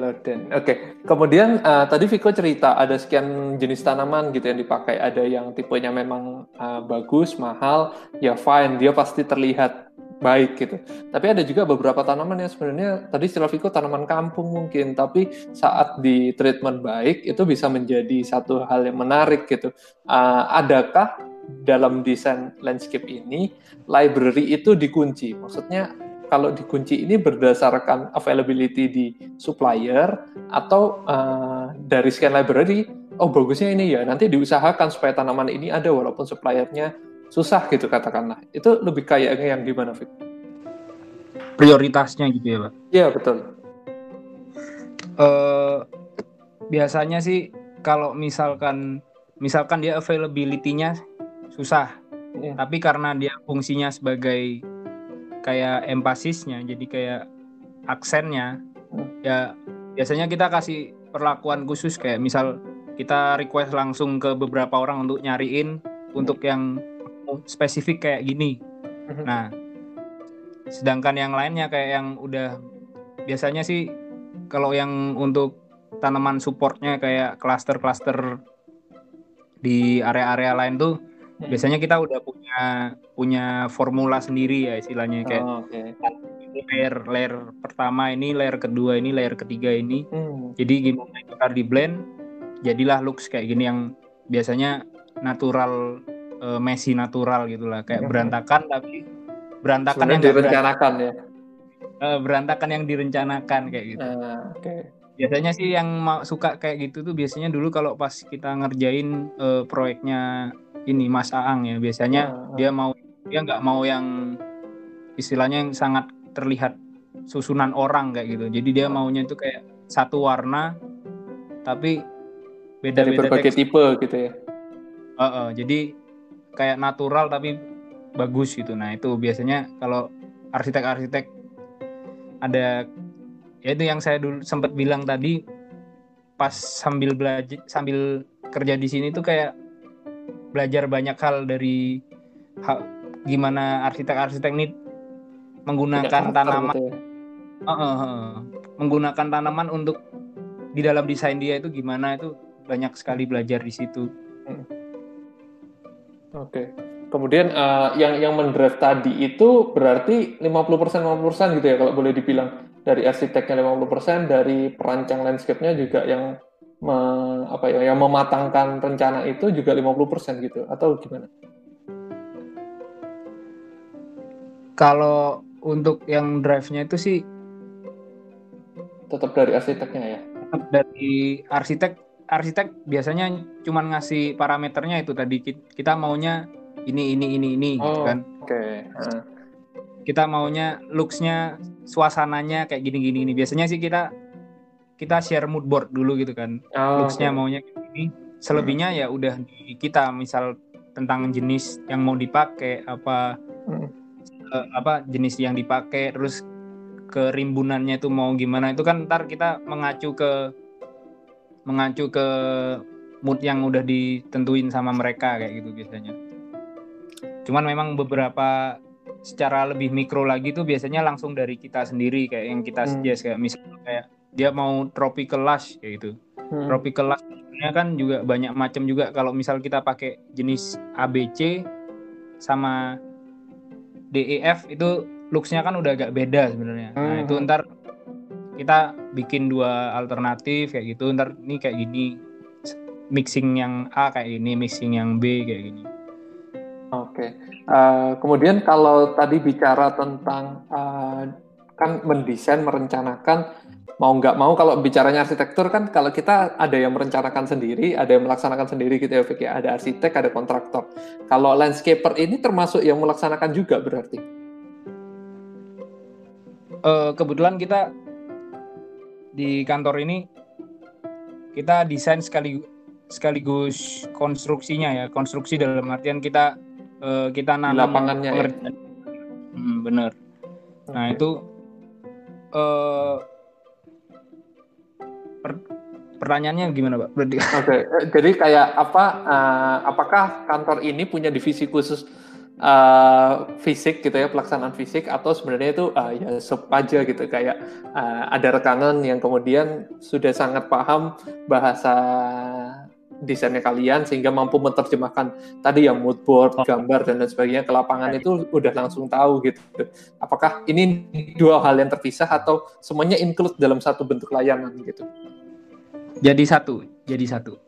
Oke. Kemudian eh, tadi Viko cerita ada sekian jenis tanaman gitu yang dipakai. Ada yang tipenya memang eh, bagus, mahal, ya fine, dia pasti terlihat baik gitu. Tapi ada juga beberapa tanaman yang sebenarnya tadi istilah tanaman kampung mungkin, tapi saat di treatment baik itu bisa menjadi satu hal yang menarik gitu. Eh, adakah dalam desain landscape ini library itu dikunci? Maksudnya kalau dikunci ini berdasarkan availability di supplier atau eh, dari scan library oh bagusnya ini ya nanti diusahakan supaya tanaman ini ada walaupun suppliernya susah gitu katakanlah itu lebih kayak yang gimana Fik? Prioritasnya gitu ya, Pak. Iya betul. eh biasanya sih kalau misalkan misalkan dia availability-nya susah, Iya. tapi karena dia fungsinya sebagai kayak empasisnya, jadi kayak aksennya, Hmm. ya biasanya kita kasih perlakuan khusus kayak misal kita request langsung ke beberapa orang untuk nyariin untuk yang spesifik kayak gini. Mhm. Nah, sedangkan yang lainnya kayak yang udah biasanya sih kalau yang untuk tanaman supportnya kayak cluster-cluster di area-area lain tuh hmm. biasanya kita udah punya punya formula sendiri ya istilahnya kayak oh, okay. layer layer pertama ini layer kedua ini layer ketiga ini hmm. jadi gimana kita di blend jadilah looks kayak gini yang biasanya natural uh, messy natural gitulah kayak hmm. berantakan tapi berantakan Sebenarnya yang direncanakan ya uh, berantakan yang direncanakan kayak gitu. Uh, Okay. Biasanya sih yang suka kayak gitu tuh biasanya dulu kalau pas kita ngerjain uh, proyeknya ini Mas Aang ya biasanya uh, uh. dia mau dia nggak mau yang istilahnya yang sangat terlihat susunan orang kayak gitu. Jadi dia maunya itu kayak satu warna tapi beda-beda berbagai tekstur. tipe gitu ya. Uh, uh, jadi kayak natural tapi bagus gitu. Nah itu biasanya kalau arsitek-arsitek ada ya itu yang saya dulu sempat bilang tadi pas sambil belajar sambil kerja di sini tuh kayak belajar banyak hal dari hal, gimana arsitek-arsitek ini menggunakan tanaman gitu ya. uh, uh, uh, menggunakan tanaman untuk di dalam desain dia itu gimana itu banyak sekali belajar di situ. Hmm. Oke. Okay. Kemudian uh, yang yang mendrive tadi itu berarti 50% 50% gitu ya kalau boleh dibilang dari arsiteknya 50%, dari perancang landscape-nya juga yang me, apa ya yang mematangkan rencana itu juga 50% gitu atau gimana? Kalau untuk yang drive-nya itu sih tetap dari arsiteknya ya. Tetap dari arsitek arsitek biasanya cuma ngasih parameternya itu tadi kita maunya ini ini ini ini gitu oh, gitu kan oke okay. uh. kita maunya looksnya suasananya kayak gini gini ini biasanya sih kita kita share mood board dulu gitu kan oh, looksnya okay. maunya kayak gini selebihnya hmm. ya udah di kita misal tentang jenis yang mau dipakai apa hmm. uh, apa jenis yang dipakai terus kerimbunannya itu mau gimana itu kan ntar kita mengacu ke mengacu ke mood yang udah ditentuin sama mereka kayak gitu biasanya. Cuman memang beberapa secara lebih mikro lagi tuh biasanya langsung dari kita sendiri kayak yang kita hmm. suggest kayak misalnya kayak dia mau tropical lush kayak gitu. Hmm. Tropical lush kan juga banyak macam juga kalau misal kita pakai jenis ABC sama DEF itu looksnya kan udah agak beda sebenarnya. Hmm. Nah itu ntar kita bikin dua alternatif kayak gitu ntar ini kayak gini mixing yang A kayak gini mixing yang B kayak gini. Oke. Okay. Uh, eh, kemudian kalau tadi bicara tentang uh, kan mendesain, merencanakan, mau nggak mau kalau bicaranya arsitektur kan kalau kita ada yang merencanakan sendiri, ada yang melaksanakan sendiri gitu ya, Vicky. Ada arsitek, ada kontraktor. Kalau landscaper ini termasuk yang melaksanakan juga berarti? Uh, kebetulan kita di kantor ini kita desain sekali sekaligus konstruksinya ya konstruksi dalam artian kita uh, kita nanam lapangannya ya? hmm, bener okay. nah itu uh, per, pertanyaannya gimana pak? Oke, okay. jadi kayak apa? Uh, apakah kantor ini punya divisi khusus uh, fisik gitu ya pelaksanaan fisik atau sebenarnya itu uh, ya sub aja gitu kayak uh, ada rekanan yang kemudian sudah sangat paham bahasa desainnya kalian sehingga mampu menerjemahkan tadi ya mood board, oh. gambar dan lain sebagainya ke lapangan itu udah langsung tahu gitu. Apakah ini dua hal yang terpisah atau semuanya include dalam satu bentuk layanan gitu? Jadi satu, jadi satu.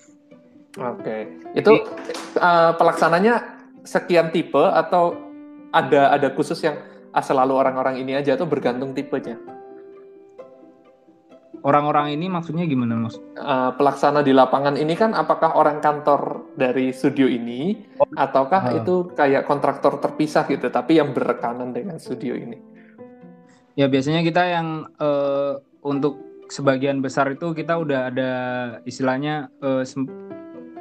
Oke, okay. itu uh, pelaksananya sekian tipe atau ada ada khusus yang ah, selalu orang-orang ini aja atau bergantung tipenya? orang-orang ini maksudnya gimana mas? Uh, pelaksana di lapangan ini kan apakah orang kantor dari studio ini oh. ataukah uh. itu kayak kontraktor terpisah gitu tapi yang berrekanan dengan studio ini? Ya biasanya kita yang uh, untuk sebagian besar itu kita udah ada istilahnya uh,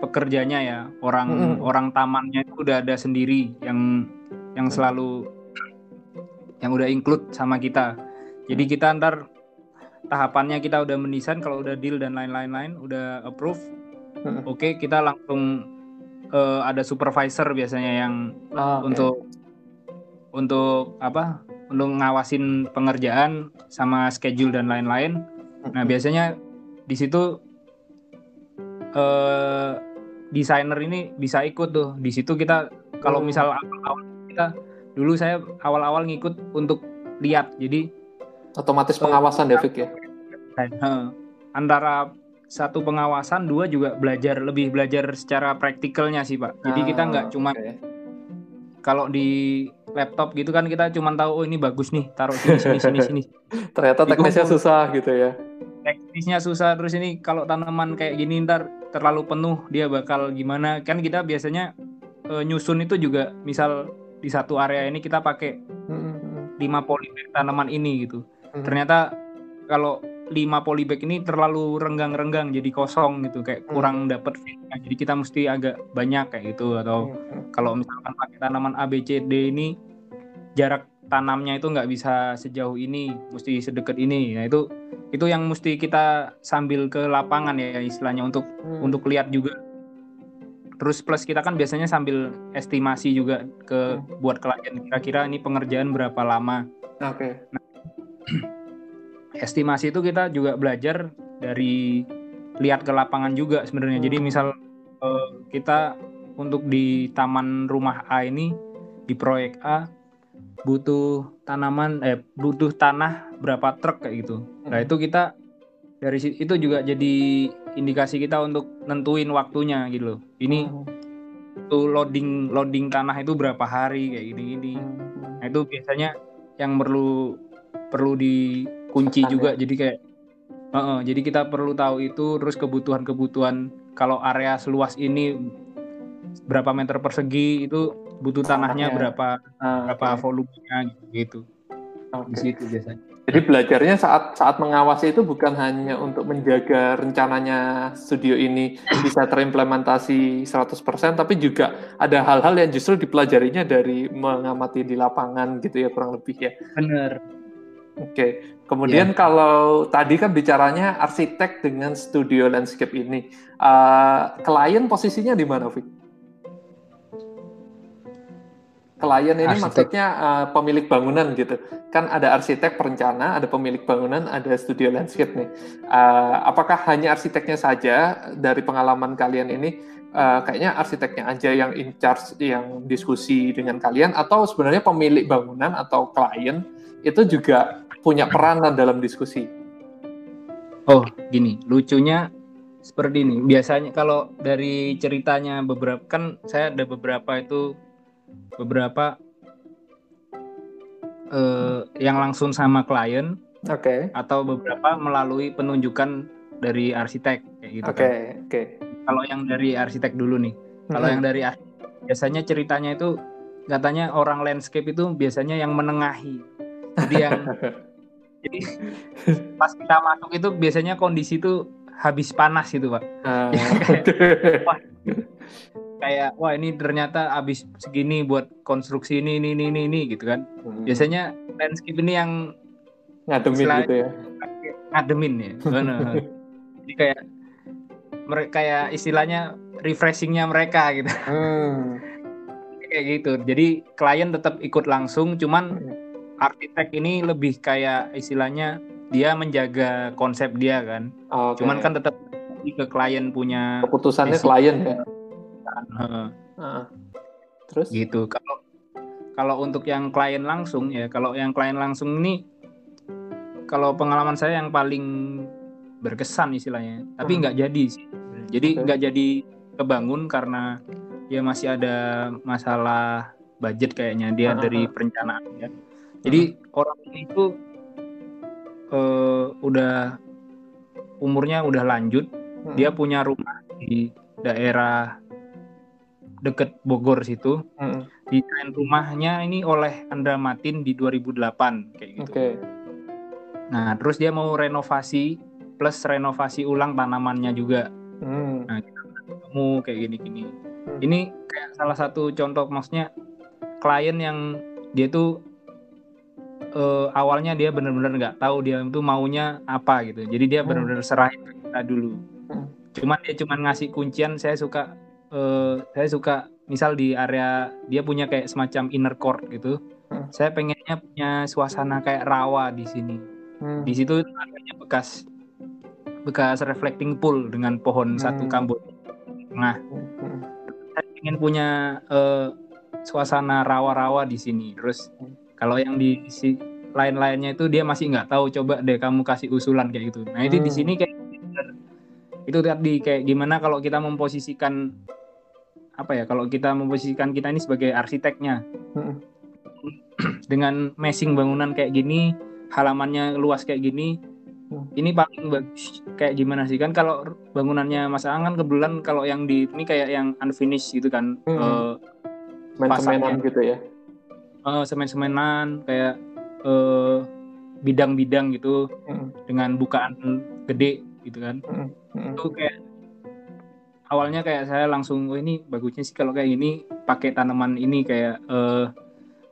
pekerjanya ya orang mm -hmm. orang tamannya itu udah ada sendiri yang yang selalu yang udah include sama kita. Jadi kita ntar tahapannya kita udah mendesain kalau udah deal dan lain-lain udah approve hmm. oke okay, kita langsung uh, ada supervisor biasanya yang oh, okay. untuk untuk apa untuk ngawasin pengerjaan sama schedule dan lain-lain Nah biasanya di situ eh, desainer ini bisa ikut tuh. Di situ kita kalau Hmm. misal awal-awal kita dulu saya awal-awal ngikut untuk lihat. Jadi Otomatis pengawasan ya, Fik ya. eh, antara satu pengawasan, dua juga belajar lebih belajar secara praktikalnya sih pak. Jadi kita nggak Ah, cuma kalau di laptop gitu kan kita cuma tahu oh ini bagus nih taruh sini sini sini sini. Ternyata teknisnya susah gitu ya. Teknisnya susah terus ini kalau tanaman kayak gini ntar terlalu penuh dia bakal gimana kan kita biasanya eh, nyusun itu juga misal di satu area ini kita pakai Hmm, 5 polybag tanaman ini gitu. Hmm. Ternyata kalau 5 polybag ini terlalu renggang-renggang jadi kosong gitu kayak Hmm. kurang dapet fitnya. Jadi kita mesti agak banyak kayak gitu atau Hmm. kalau misalkan pakai tanaman A B C D ini jarak tanamnya itu nggak bisa sejauh ini, mesti sedekat ini. Nah itu itu yang mesti kita sambil ke lapangan ya istilahnya untuk Hmm. untuk lihat juga. Terus plus kita kan biasanya sambil estimasi juga ke Hmm. buat klien kira-kira ini pengerjaan berapa lama. Oke. Estimasi itu kita juga belajar dari lihat ke lapangan juga sebenarnya. Jadi Hmm. misal eh, kita untuk di taman rumah A ini di proyek A butuh tanaman eh butuh tanah berapa truk kayak gitu. Nah Hmm. itu kita dari itu juga jadi indikasi kita untuk nentuin waktunya gitu loh. Ini Hmm. tuh loading loading tanah itu berapa hari kayak gini gini. Hmm. Nah itu biasanya yang perlu perlu dikunci juga. Jadi kayak Heeh, jadi kita perlu tahu itu terus kebutuhan-kebutuhan kalau area seluas ini berapa meter persegi itu butuh tanahnya Tanahnya. berapa Ah, berapa oke. volumenya gitu. Oke. Di situ biasanya. Jadi belajarnya saat saat mengawasi itu bukan hanya untuk menjaga rencananya studio ini bisa terimplementasi 100%, tapi juga ada hal-hal yang justru dipelajarinya dari mengamati di lapangan gitu ya kurang lebih ya. Bener. Oke. Kemudian kalau tadi kan bicaranya arsitek dengan studio landscape ini, Eh, klien posisinya di mana, Vic? Klien ini Arsitek. maksudnya eh, pemilik bangunan gitu. Kan ada arsitek perencana, ada pemilik bangunan, ada studio landscape nih. Eh, apakah hanya arsiteknya saja dari pengalaman kalian ini? eh, kayaknya arsiteknya aja yang in charge, yang diskusi dengan kalian, atau sebenarnya pemilik bangunan atau klien itu juga punya peranan dalam diskusi. Oh, gini, lucunya seperti ini. Biasanya kalau dari ceritanya beberapa kan saya ada beberapa itu beberapa eh, yang langsung sama klien Oke, atau beberapa melalui penunjukan dari arsitek kayak gitu oke, kan. oke. Kalau yang dari arsitek dulu nih. Kalau Mhm. yang dari arsitek, biasanya ceritanya itu katanya orang landscape itu biasanya yang menengahi. Jadi yang jadi pas kita masuk itu biasanya kondisi itu habis panas gitu, Pak. Ah, Kayak wah ini ternyata habis segini buat konstruksi ini ini ini ini, ini gitu kan. Hmm. Biasanya landscape ini yang ngademin Selain- gitu ya. ngademin ya. Benar. Jadi kayak mereka kayak istilahnya refreshingnya mereka gitu. Hmm. kayak gitu. Jadi klien tetap ikut langsung, cuman Hmm. arsitek ini lebih kayak istilahnya dia menjaga konsep dia kan. Oke. Cuman kan tetap ke klien punya keputusannya klien ya. Heeh, Ah. Terus? gitu. Kalau kalau untuk yang klien langsung ya, kalau yang klien langsung ini kalau pengalaman saya yang paling berkesan istilahnya, tapi Hmm. nggak jadi sih. Jadi nggak jadi kebangun karena ya masih ada masalah budget kayaknya dia Ah, ah, dari perencanaan ya. Jadi orang ini itu eh, udah umurnya udah lanjut, Hmm. dia punya rumah di daerah deket Bogor situ. Hmm. Desain rumahnya ini oleh Andra Matin di 2008 kayak gitu. Oke. Nah, terus dia mau renovasi plus renovasi ulang tanamannya juga. Hmm. Ketemu kayak gini-gini. Hmm. Ini kayak salah satu contoh maksudnya klien yang dia tuh eh, awalnya dia benar-benar nggak tahu dia itu maunya apa gitu. Jadi dia Hmm. benar-benar serahin ke kita dulu. Hmm. Cuman dia cuman ngasih kuncian saya suka eh, saya suka misal di area dia punya kayak semacam inner court gitu. Hmm. Saya pengennya punya suasana kayak rawa di sini. Hmm. Di situ adanya bekas bekas reflecting pool dengan pohon Hmm. satu kambot nah Hmm. saya ingin punya eh, suasana rawa-rawa di sini terus Hmm. kalau yang di si lain-lainnya itu dia masih nggak tahu coba deh kamu kasih usulan kayak gitu nah itu di Hmm. sini kayak itu tadi kayak gimana kalau kita memposisikan apa ya kalau kita memposisikan kita ini sebagai arsiteknya Hmm. dengan meshing bangunan kayak gini halamannya luas kayak gini Hmm. ini paling bagus kayak gimana sih kan kalau bangunannya Mas Ang kan kebetulan kalau yang di ini kayak yang unfinished gitu kan Hmm. Eh, Main-mainan Pasangnya. gitu ya. eh, semen-semenan kayak eh, bidang-bidang gitu Hmm. dengan bukaan gede gitu kan Hmm. Hmm. itu kayak awalnya kayak saya langsung oh ini bagusnya sih kalau kayak gini pakai tanaman ini kayak eh,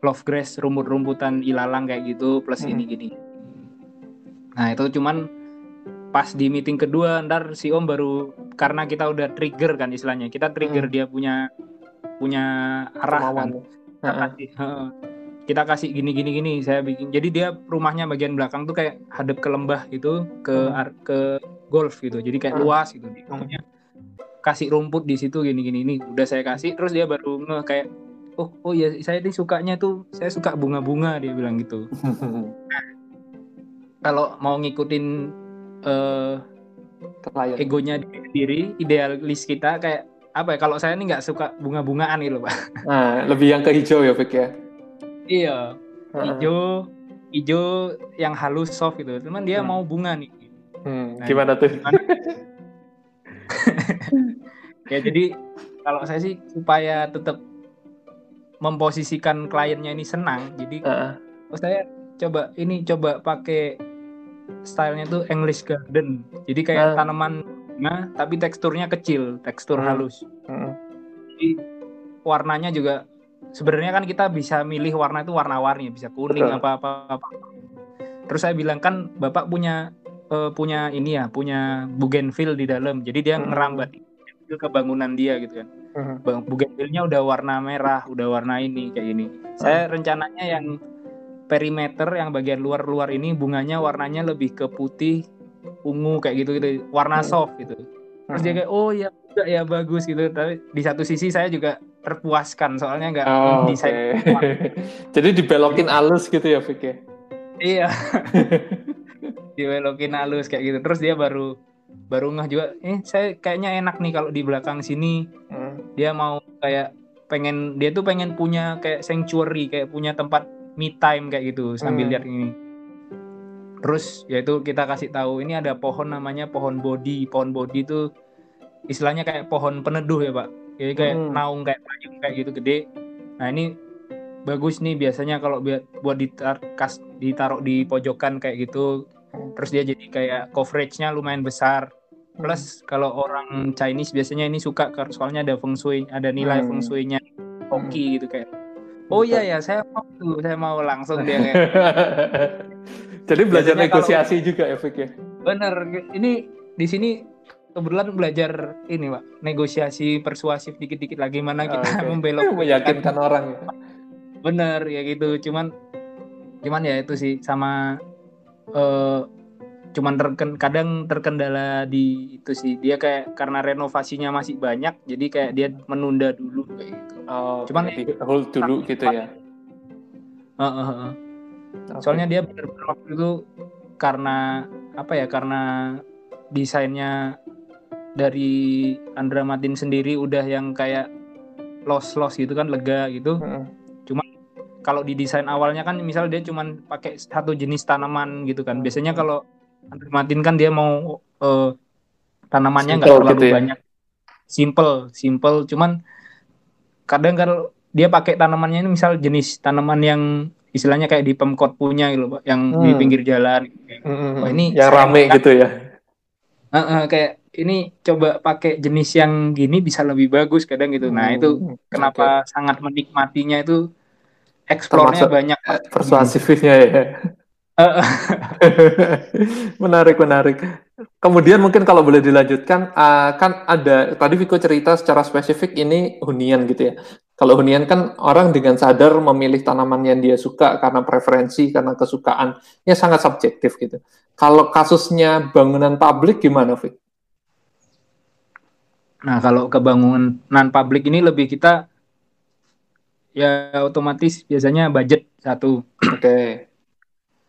love grass rumput-rumputan ilalang kayak gitu plus Hmm. ini gini nah itu cuman pas di meeting kedua ntar si om baru karena kita udah trigger kan istilahnya kita trigger Hmm. dia punya punya arah kan kita kasih heeh. kita kasih gini gini gini saya bikin jadi dia rumahnya bagian belakang tuh kayak hadap ke lembah gitu ke Hmm. ke golf gitu jadi kayak Hmm. luas gitu dia maunya kasih rumput di situ gini gini ini udah saya kasih terus dia baru nge kayak oh oh ya saya ini sukanya tuh saya suka bunga-bunga dia bilang gitu kalau mau ngikutin eh, Klien. egonya diri idealis kita kayak apa ya kalau saya ini nggak suka bunga-bungaan gitu pak Nah, lebih yang ke hijau ya, Fik ya. iya hijau hijau yang halus soft gitu cuman dia Hmm. mau bunga nih Hmm, Nah, gimana tuh? ya jadi kalau saya sih supaya tetap memposisikan kliennya ini senang jadi oh, saya coba ini coba pakai stylenya tuh English Garden jadi kayak Ah. tanaman bunga tapi teksturnya kecil tekstur Hmm. halus Heeh. jadi warnanya juga sebenarnya kan kita bisa milih warna itu warna-warni bisa kuning apa apa terus saya bilang kan bapak punya eh, punya ini ya punya bougainville di dalam. Jadi dia Hmm. ngerambat ke bangunan dia gitu kan. Bang bougainville-nya udah warna merah udah warna ini kayak gini. Saya rencananya yang perimeter yang bagian luar-luar ini bunganya warnanya lebih ke putih ungu kayak gitu gitu warna Hmm. soft gitu. Terus dia kayak oh ya juga ya bagus gitu. Tapi di satu sisi saya juga terpuaskan soalnya nggak Oh, desain Jadi dibelokin halus gitu ya, Fik ya. iya dibelokin halus kayak gitu terus dia baru baru ngeh juga eh saya kayaknya enak nih kalau di belakang sini Heeh. dia mau kayak pengen dia tuh pengen punya kayak sanctuary kayak punya tempat me time kayak gitu sambil Hmm. lihat ini terus yaitu kita kasih tahu ini ada pohon namanya pohon bodi pohon bodi itu istilahnya kayak pohon peneduh ya pak jadi kayak Hmm. naung kayak payung kayak gitu gede nah ini bagus nih biasanya kalau buat ditar kas ditaruh di pojokan kayak gitu Hmm. Terus dia jadi kayak coveragenya lumayan besar plus kalau orang Chinese biasanya ini suka kar- soalnya ada feng shui ada nilai Hmm. feng shui-nya hoki gitu kayak oh iya ya saya mau tuh saya mau langsung dia kayak Jadi belajar Biasanya kalau- negosiasi juga ya, Fik ya. bener ini di sini kebetulan belajar ini pak negosiasi persuasif dikit-dikit lagi mana kita Oke. membelok Meyakinkan orang. ya. bener ya gitu cuman cuman ya itu sih sama eh cuman terken, kadang terkendala di itu sih dia kayak karena renovasinya masih banyak jadi kayak dia menunda dulu kayak gitu Oh, Cuman- di hold dulu gitu ya. Heeh, heeh. Oke. soalnya dia bener-bener waktu itu karena apa ya karena desainnya dari Andra Matin sendiri udah yang kayak los los gitu kan lega gitu Heeh. Kalau di desain awalnya kan misal dia cuman pakai satu jenis tanaman gitu kan. Biasanya kalau Andrew Martin kan dia mau eh, tanamannya nggak terlalu gitu ya. banyak. Simple, simple. Cuman kadang kalau dia pakai tanamannya ini misal jenis tanaman yang istilahnya kayak di Pemkot punya gitu, Pak, yang di Hmm. pinggir jalan. Mm-mm. Wah, ini yang rame makan. gitu ya. Heeh, kayak ini coba pakai jenis yang gini bisa lebih bagus kadang gitu. Nah, itu Hmm, kenapa sangat menikmatinya itu eksplornya Termasuk- banyak. persuasifnya ya. Menarik, menarik. Kemudian mungkin kalau boleh dilanjutkan, ah, kan ada tadi Viko cerita secara spesifik ini hunian gitu ya. Kalau hunian kan orang dengan sadar memilih tanaman yang dia suka karena preferensi, karena kesukaan, ya sangat subjektif gitu. Kalau kasusnya bangunan publik gimana, Fik? Nah, kalau kebangunan publik ini lebih kita ya otomatis biasanya budget satu. Oke. Okay.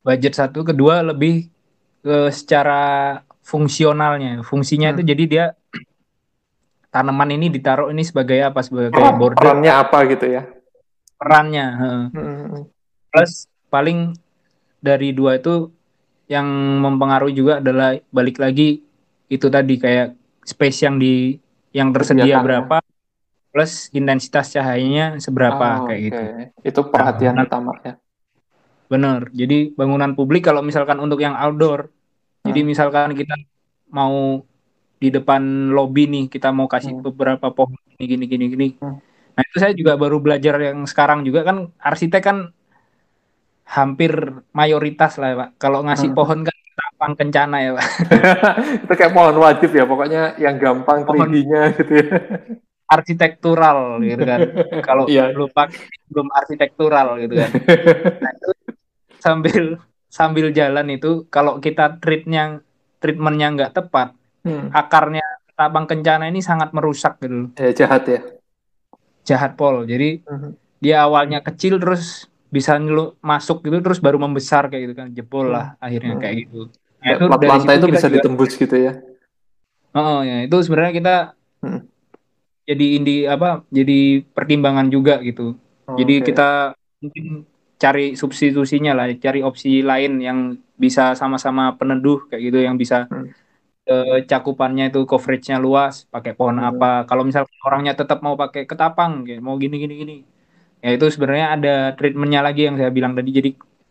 Budget satu, kedua lebih ke secara fungsionalnya. Fungsinya hmm. itu jadi dia tanaman ini ditaruh ini sebagai apa sebagai oh, border perannya apa gitu ya perannya hmm. plus paling dari dua itu yang mempengaruhi juga adalah balik lagi itu tadi kayak space yang di yang tersedia berapa plus intensitas cahayanya seberapa oh, kayak okay. gitu itu perhatian nah, utama ya bener jadi bangunan publik kalau misalkan untuk yang outdoor hmm. jadi misalkan kita mau di depan lobby nih kita mau kasih hmm. beberapa pohon gini gini gini gini. Hmm. Nah itu saya juga baru belajar yang sekarang juga kan arsitek kan hampir mayoritas lah pak. Kalau ngasih hmm. pohon kan tapang kencana ya pak. itu kayak pohon wajib ya pokoknya yang gampang 3 gitu ya. Arsitektural gitu kan. Kalau yeah. lupa belum arsitektural gitu kan. Nah, itu sambil sambil jalan itu kalau kita treatnya treatmentnya nggak tepat hmm. akarnya tabang kencana ini sangat merusak gitu. Ya, jahat ya. Jahat pol. Jadi hmm. dia awalnya kecil terus bisa nyeluk masuk gitu terus baru membesar kayak gitu kan jebol lah hmm. akhirnya hmm. kayak gitu. Nah, itu lantai itu bisa juga, ditembus gitu ya. Oh ya itu sebenarnya kita hmm. Jadi indi apa jadi pertimbangan juga gitu. Oh, jadi okay. kita mungkin cari substitusinya lah, cari opsi lain yang bisa sama-sama peneduh kayak gitu yang bisa hmm uh, cakupannya itu coveragenya luas pakai pohon hmm. apa kalau misalnya orangnya tetap mau pakai ketapang kayak mau gini gini gini ya itu sebenarnya ada treatmentnya lagi yang saya bilang tadi jadi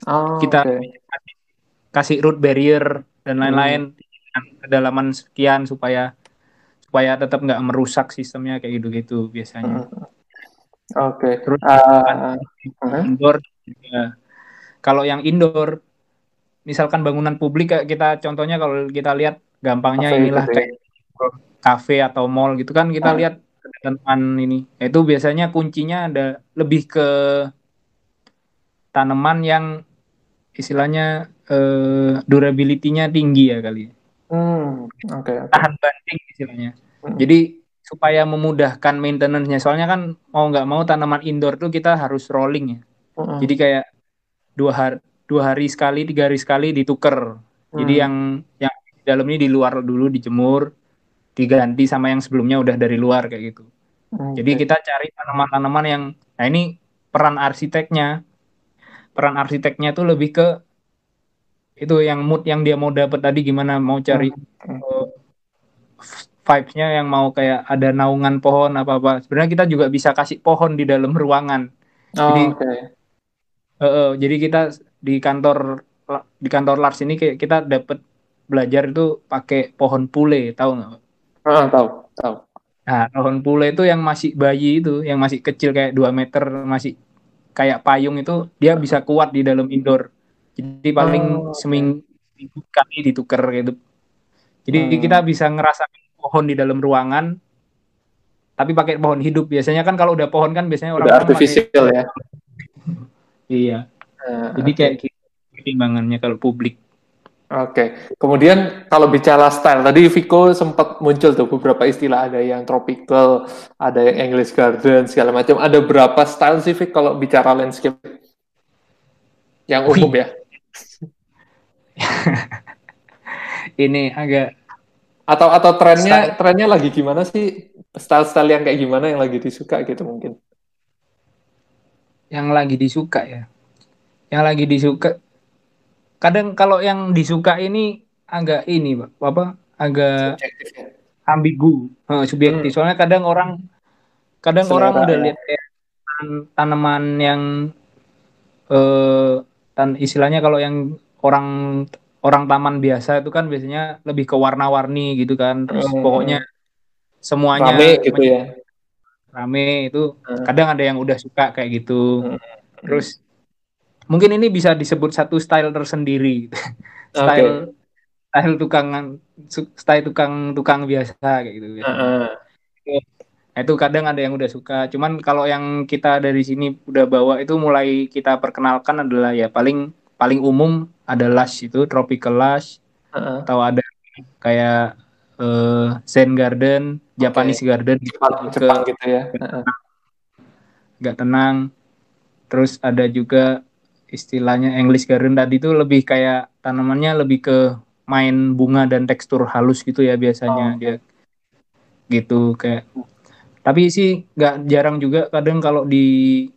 oh, kita okay. kasih, kasih root barrier dan lain-lain hmm. kedalaman sekian supaya supaya tetap nggak merusak sistemnya kayak gitu-gitu biasanya. Hmm. Oke. Okay. Terus uh, uh, indoor ya. Kalau yang indoor misalkan bangunan publik kita contohnya kalau kita lihat gampangnya inilah gitu ya. kayak kafe atau mall gitu kan kita ah. lihat tanaman ini itu biasanya kuncinya ada lebih ke tanaman yang istilahnya uh, durability-nya tinggi ya kali. Hmm, okay, okay. Tahan banting istilahnya. Hmm. Jadi supaya memudahkan maintenance-nya. Soalnya kan mau nggak mau tanaman indoor tuh kita harus rolling ya. Hmm. Jadi kayak dua hari dua hari sekali, tiga hari sekali ditukar. Hmm. Jadi yang yang dalam ini di luar dulu dijemur, diganti sama yang sebelumnya udah dari luar kayak gitu. Okay. Jadi kita cari tanaman-tanaman yang, nah ini peran arsiteknya, peran arsiteknya tuh lebih ke itu yang mood yang dia mau dapat tadi gimana mau cari okay. uh, vibes-nya yang mau kayak ada naungan pohon apa apa. Sebenarnya kita juga bisa kasih pohon di dalam ruangan. Oh, jadi, okay. uh, uh, jadi kita di kantor di kantor Lars ini kayak kita dapat belajar itu pakai pohon pule, tahu nggak? Ah, tahu, tahu. Nah, pohon pule itu yang masih bayi itu, yang masih kecil kayak 2 meter, masih kayak payung itu, dia bisa kuat di dalam indoor. Jadi paling oh, seminggu, kali ditukar gitu. Jadi hmm. kita bisa ngerasa pohon di dalam ruangan, tapi pakai pohon hidup. Biasanya kan kalau udah pohon kan biasanya orang, -orang artifisial ya. iya. Uh, Jadi okay. kayak gitu pertimbangannya kalau publik. Oke, kemudian kalau bicara style, tadi Viko sempat muncul tuh beberapa istilah, ada yang tropical, ada yang English garden, segala macam. Ada berapa style sih Viko kalau bicara landscape? Yang umum ya? Ini agak atau atau trennya style. trennya lagi gimana sih? Style-style yang kayak gimana yang lagi disuka gitu mungkin? Yang lagi disuka ya. Yang lagi disuka kadang kalau yang disuka ini agak ini pak apa agak subjektif ya? ambigu uh, subjektif hmm. soalnya kadang orang kadang Selera, orang udah ya. lihat kayak tanaman yang uh, tan istilahnya kalau yang orang orang taman biasa itu kan biasanya lebih ke warna-warni gitu kan terus hmm. pokoknya semuanya rame gitu ya rame itu hmm. kadang ada yang udah suka kayak gitu hmm. terus mungkin ini bisa disebut satu style tersendiri style okay. style tukang style tukang tukang biasa kayak gitu uh -uh. Nah, itu kadang ada yang udah suka. Cuman kalau yang kita dari sini udah bawa itu mulai kita perkenalkan adalah ya paling paling umum ada Lush itu tropical Lush Uh-uh. atau ada kayak uh, Zen Garden, Japanese Garden gitu, Jepang, ke- Jepang gitu ya. Uh-uh. nggak tenang. Terus ada juga istilahnya English Garden tadi itu lebih kayak tanamannya lebih ke main bunga dan tekstur halus gitu ya biasanya Oh. dia gitu kayak tapi sih nggak jarang juga kadang kalau di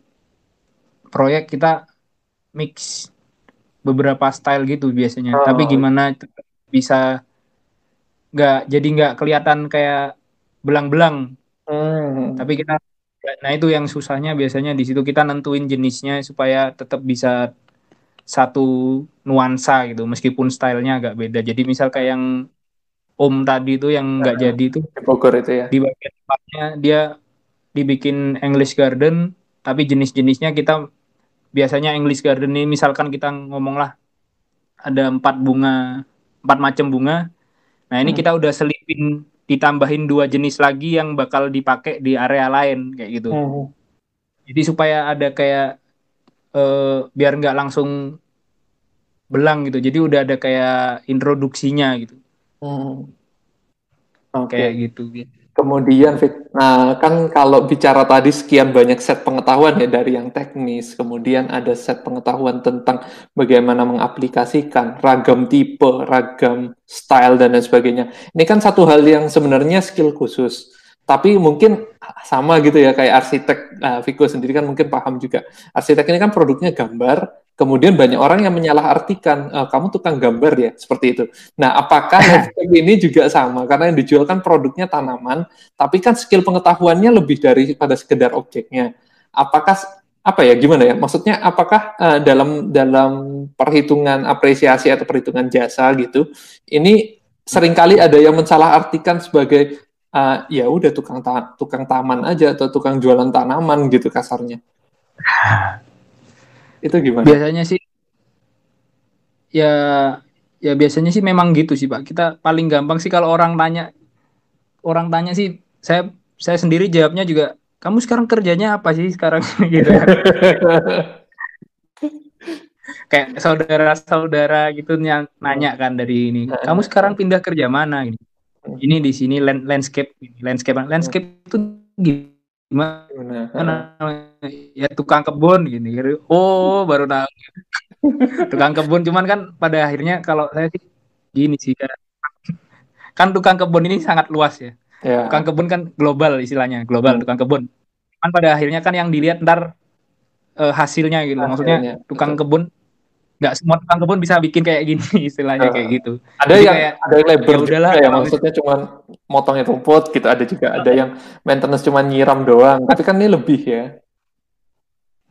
proyek kita mix beberapa style gitu biasanya Oh. tapi gimana tetap bisa nggak jadi nggak kelihatan kayak belang-belang Hmm. tapi kita nah itu yang susahnya biasanya di situ kita nentuin jenisnya supaya tetap bisa satu nuansa gitu meskipun stylenya agak beda jadi misal kayak yang Om tadi itu yang nggak Nah. jadi itu Di Bogor itu ya. di bagian depannya dia dibikin English Garden tapi jenis-jenisnya kita biasanya English Garden ini misalkan kita ngomong lah ada empat bunga empat macam bunga nah ini Hmm. kita udah selipin ditambahin dua jenis lagi yang bakal dipakai di area lain kayak gitu Hmm. jadi supaya ada kayak eh, biar nggak langsung belang gitu jadi udah ada kayak introduksinya gitu Hmm. Oke. kayak gitu Kemudian, nah kan kalau bicara tadi sekian banyak set pengetahuan ya dari yang teknis, kemudian ada set pengetahuan tentang bagaimana mengaplikasikan ragam tipe, ragam style dan lain sebagainya. Ini kan satu hal yang sebenarnya skill khusus, tapi mungkin sama gitu ya kayak arsitek. Nah, sendiri kan mungkin paham juga. Arsitek ini kan produknya gambar, kemudian banyak orang yang menyalahartikan "Eh, kamu tukang gambar ya seperti itu. Nah, apakah ini juga sama? Karena yang dijual kan produknya tanaman, tapi kan skill pengetahuannya lebih daripada sekedar objeknya. Apakah apa ya gimana ya? Maksudnya apakah eh, dalam dalam perhitungan apresiasi atau perhitungan jasa gitu, ini sering kali ada yang mensalahartikan sebagai eh, ya udah tukang ta- tukang taman aja atau tukang jualan tanaman gitu kasarnya. Itu gimana? biasanya sih ya ya biasanya sih memang gitu sih pak. Kita paling gampang sih kalau orang tanya orang tanya sih saya saya sendiri jawabnya juga kamu sekarang kerjanya apa sih sekarang? Gitu kayak saudara-saudara gitu ny- nanya kan dari ini kamu sekarang pindah kerja mana? Ini ini di sini land- landscape landscape landscape itu gimana Gimana? ya tukang kebun gini oh baru tahu tukang kebun cuman kan pada akhirnya kalau saya sih gini sih kan kan tukang kebun ini sangat luas ya Ya. tukang kebun kan global istilahnya global Hmm. tukang kebun kan pada akhirnya kan yang dilihat ntar eh, hasilnya gitu maksudnya Hasilnya, tukang betul. kebun nggak semua tukang kebun bisa bikin kayak gini istilahnya Ah. kayak gitu Ada Jadi yang kayak, ada yang labor ya udahlah, ya, maksudnya cuman motongin rumput gitu. Ada juga ada yang maintenance cuman nyiram doang. Tapi kan ini lebih ya.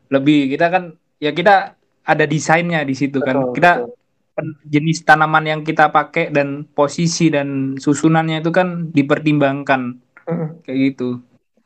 lebih kita kan ya kita ada desainnya di situ kan Betul, kita betul. jenis tanaman yang kita pakai dan posisi dan susunannya itu kan dipertimbangkan Mm, kayak gitu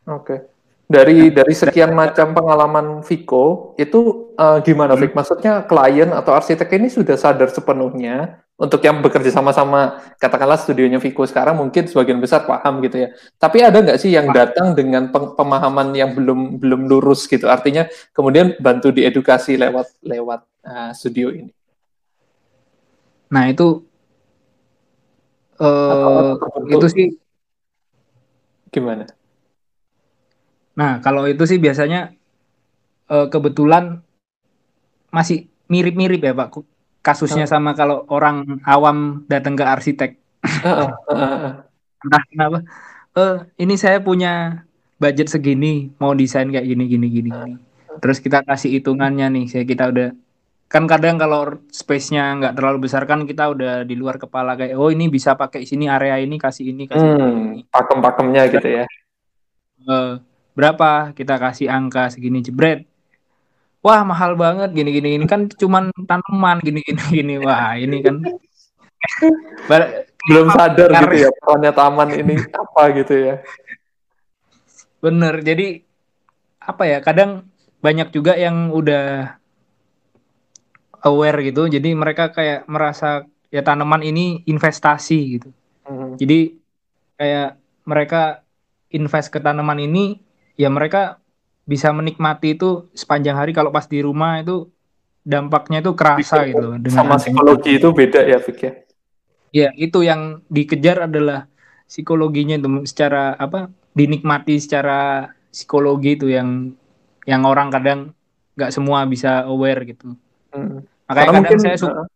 Oke. Dari dari sekian macam pengalaman Viko itu eh, gimana, Vik? Maksudnya klien atau arsitek ini sudah sadar sepenuhnya untuk yang bekerja sama-sama katakanlah studionya Viko sekarang mungkin sebagian besar paham gitu ya. Tapi ada nggak sih yang datang dengan pemahaman yang belum belum lurus gitu? Artinya kemudian bantu diedukasi lewat lewat eh, studio ini. nah itu Atau- atau terbentuk itu sih gimana? Nah kalau itu sih biasanya eh, kebetulan masih mirip-mirip ya Pak kasusnya sama kalau orang awam datang ke arsitek. Entah kenapa? Eh ini saya punya budget segini mau desain kayak gini gini gini gini. Terus kita kasih hitungannya nih saya kita udah kan kadang kalau space-nya nggak terlalu besar kan kita udah di luar kepala kayak oh ini bisa pakai sini area ini kasih ini kasih ini Hmm, pakem-pakemnya gitu ya. Eh, berapa kita kasih angka segini jebret wah mahal banget gini gini ini kan cuman tanaman gini gini gini wah ini kan Belum sadar Karena- gitu ya perannya taman ini apa gitu ya. Bener, jadi apa ya? Kadang banyak juga yang udah aware gitu, jadi mereka kayak merasa ya tanaman ini investasi gitu. Hmm. Jadi kayak mereka invest ke tanaman ini ya mereka bisa menikmati itu sepanjang hari. Kalau pas di rumah itu dampaknya itu kerasa gitu dengan sama psikologi itu beda ya Fik ya. Ya itu yang dikejar adalah psikologinya itu secara apa dinikmati secara psikologi itu yang yang orang kadang nggak semua bisa aware gitu. Hmm. makanya kadang mungkin, saya suka uh,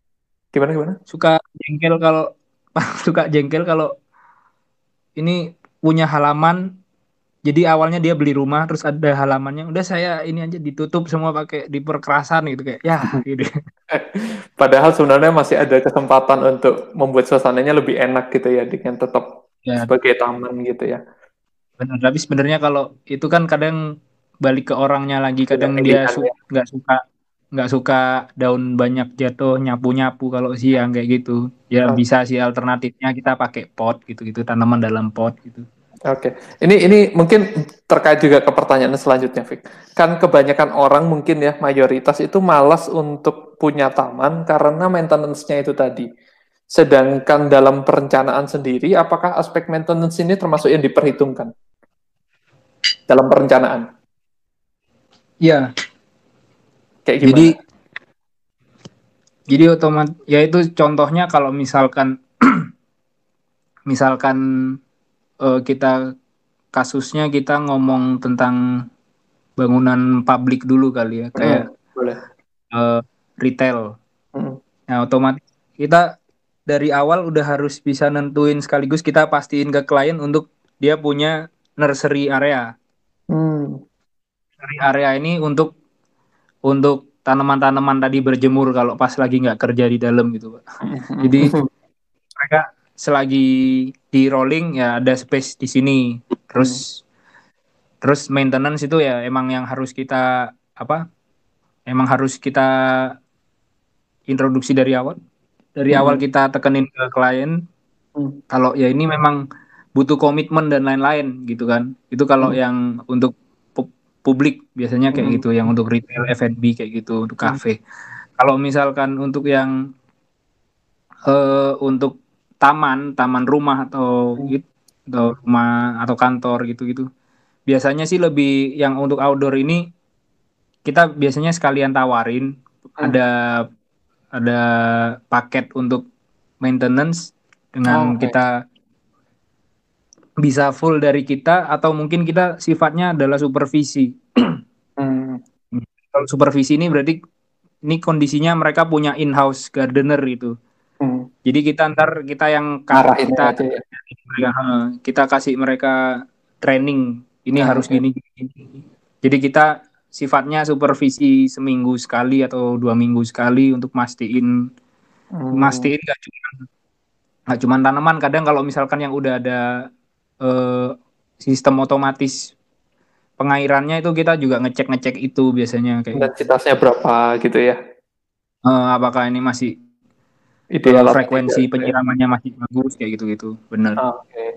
gimana gimana? suka jengkel kalau suka jengkel kalau ini punya halaman jadi awalnya dia beli rumah terus ada halamannya udah saya ini aja ditutup semua pakai diperkerasan gitu kayak ya gitu. Padahal sebenarnya masih ada kesempatan untuk membuat suasananya lebih enak gitu ya dengan tetap ya. sebagai taman gitu ya. Benar, tapi sebenarnya kalau itu kan kadang balik ke orangnya lagi kadang dia su nggak ya. suka nggak suka daun banyak jatuh nyapu nyapu kalau siang kayak gitu ya oh. bisa sih alternatifnya kita pakai pot gitu gitu tanaman dalam pot gitu Oke, okay. ini ini mungkin terkait juga ke pertanyaan selanjutnya, Fik. Kan kebanyakan orang mungkin ya mayoritas itu malas untuk punya taman karena maintenance-nya itu tadi. Sedangkan dalam perencanaan sendiri, apakah aspek maintenance ini termasuk yang diperhitungkan dalam perencanaan? Ya. Kayak gimana? Jadi, jadi otomatis, ya itu contohnya kalau misalkan, misalkan uh, kita kasusnya kita ngomong tentang bangunan publik dulu kali ya kayak hmm, boleh. Uh, retail. Hmm. Nah otomatis kita dari awal udah harus bisa nentuin sekaligus kita pastiin ke klien untuk dia punya nursery area. Hmm. Nursery area ini untuk untuk tanaman-tanaman tadi berjemur kalau pas lagi nggak kerja di dalam gitu pak. Hmm. Jadi mereka selagi di rolling ya ada space di sini terus hmm. terus maintenance itu ya emang yang harus kita apa emang harus kita introduksi dari awal dari hmm. awal kita tekenin ke klien hmm. kalau ya ini memang butuh komitmen dan lain-lain gitu kan itu kalau hmm. yang untuk publik biasanya kayak hmm. gitu yang untuk retail F&B kayak gitu untuk kafe hmm. kalau misalkan untuk yang uh, untuk taman, taman rumah atau hmm. gitu, atau rumah atau kantor gitu-gitu. Biasanya sih lebih yang untuk outdoor ini kita biasanya sekalian tawarin hmm. ada ada paket untuk maintenance dengan oh, okay. kita bisa full dari kita atau mungkin kita sifatnya adalah supervisi. hmm. Kalau supervisi ini berarti ini kondisinya mereka punya in-house gardener itu. Hmm. Jadi kita ntar kita yang Marahin kita ya. kita kasih mereka training ini nah, harus gini, gini. Jadi kita sifatnya supervisi seminggu sekali atau dua minggu sekali untuk mastiin hmm. mastiin gak cuma gak cuma tanaman kadang kalau misalkan yang udah ada uh, sistem otomatis pengairannya itu kita juga ngecek ngecek itu biasanya kayak intensitasnya berapa gitu ya uh, apakah ini masih ideal frekuensi ya. penyiramannya masih bagus kayak gitu-gitu benar. Oke. Okay.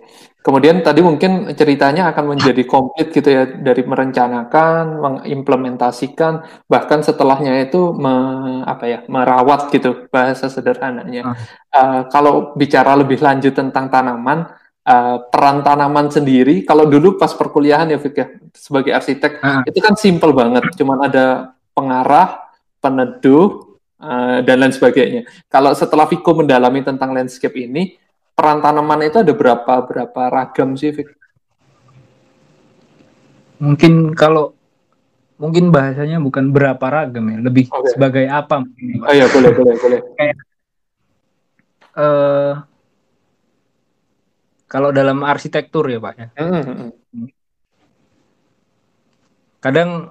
Kemudian tadi mungkin ceritanya akan menjadi komplit gitu ya dari merencanakan, mengimplementasikan, bahkan setelahnya itu me, apa ya merawat gitu bahasa sederhananya. Uh. Uh, kalau bicara lebih lanjut tentang tanaman, uh, peran tanaman sendiri, kalau dulu pas perkuliahan ya Fik ya sebagai arsitek uh. itu kan simple banget, cuman ada pengarah, peneduh, uh, dan lain sebagainya. Kalau setelah Viko mendalami tentang landscape ini, peran tanaman itu ada berapa berapa ragam sih, Viko? Mungkin kalau mungkin bahasanya bukan berapa ragam ya, lebih okay. sebagai apa mungkin. Oh iya, boleh boleh boleh. Kayak uh, kalau dalam arsitektur ya Pak ya. Mm -hmm. Kadang